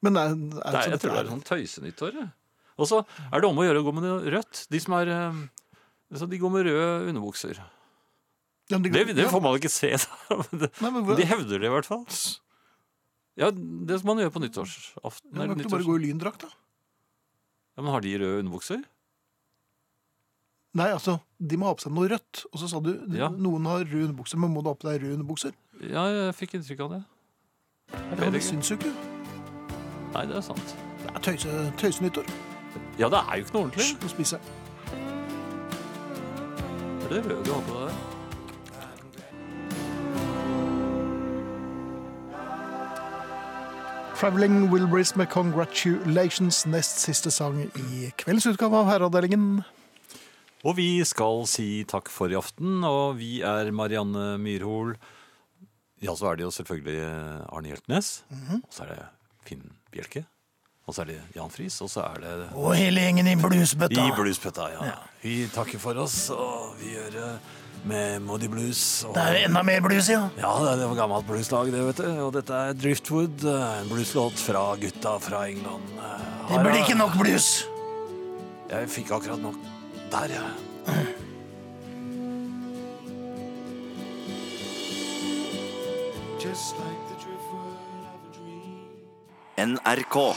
Speaker 2: Men er, er,
Speaker 3: Nei, jeg tror det er sånn tøysenyttår. jeg. Og så er det om å gjøre å gå med noe rødt. De som er eh, så de går med røde underbukser.
Speaker 2: Ja, men
Speaker 3: Det, det får man ikke se, det-
Speaker 2: Nei, men
Speaker 3: De hevder det i hvert fall. Ja, det som man gjør på nyttårsaften.
Speaker 2: Ja, Kan ikke du bare gå i lyndrakt, da?
Speaker 3: Ja, men har de røde underbukser?
Speaker 2: Nei, altså, de må ha på seg noe rødt. Og så sa du
Speaker 3: Ja.
Speaker 2: noen har røde underbukser, men må du ha på deg røde underbukser?
Speaker 3: Ja, jeg fikk inntrykk av det. Jeg
Speaker 2: Ja, det syns jo ikke.
Speaker 3: Nei, det er sant.
Speaker 2: Det er tøyse, tøysenyttår.
Speaker 3: Ja, det er jo ikke noe ordentlig.
Speaker 2: Hysj, Nå spiser jeg.
Speaker 3: Det er det røde du har på deg der.
Speaker 2: Traveling Wilburys med Congratulations, nest siste sang i kveldens utgave av Herreavdelingen.
Speaker 3: Og vi skal si takk for i aften, og vi er Marianne Myrhol. Ja, så er det jo selvfølgelig Arne Hjeltnes. Og så er det Finn Bjelke. Og så er det Jan Friis, og så er det
Speaker 2: Og hele gjengen i bluesbøtta.
Speaker 3: I bluespøtta, ja. Vi takker for oss, og vi gjør med Moody Blues. Og...
Speaker 2: Det er enda mer blues, ja.
Speaker 3: Ja, det var gammelt blueslag, det, vet du. Og dette er Driftwood, en blueslåt fra gutta fra England.
Speaker 2: Det blir ikke nok blues.
Speaker 3: Jeg fikk akkurat nok der, jeg.
Speaker 8: NRK.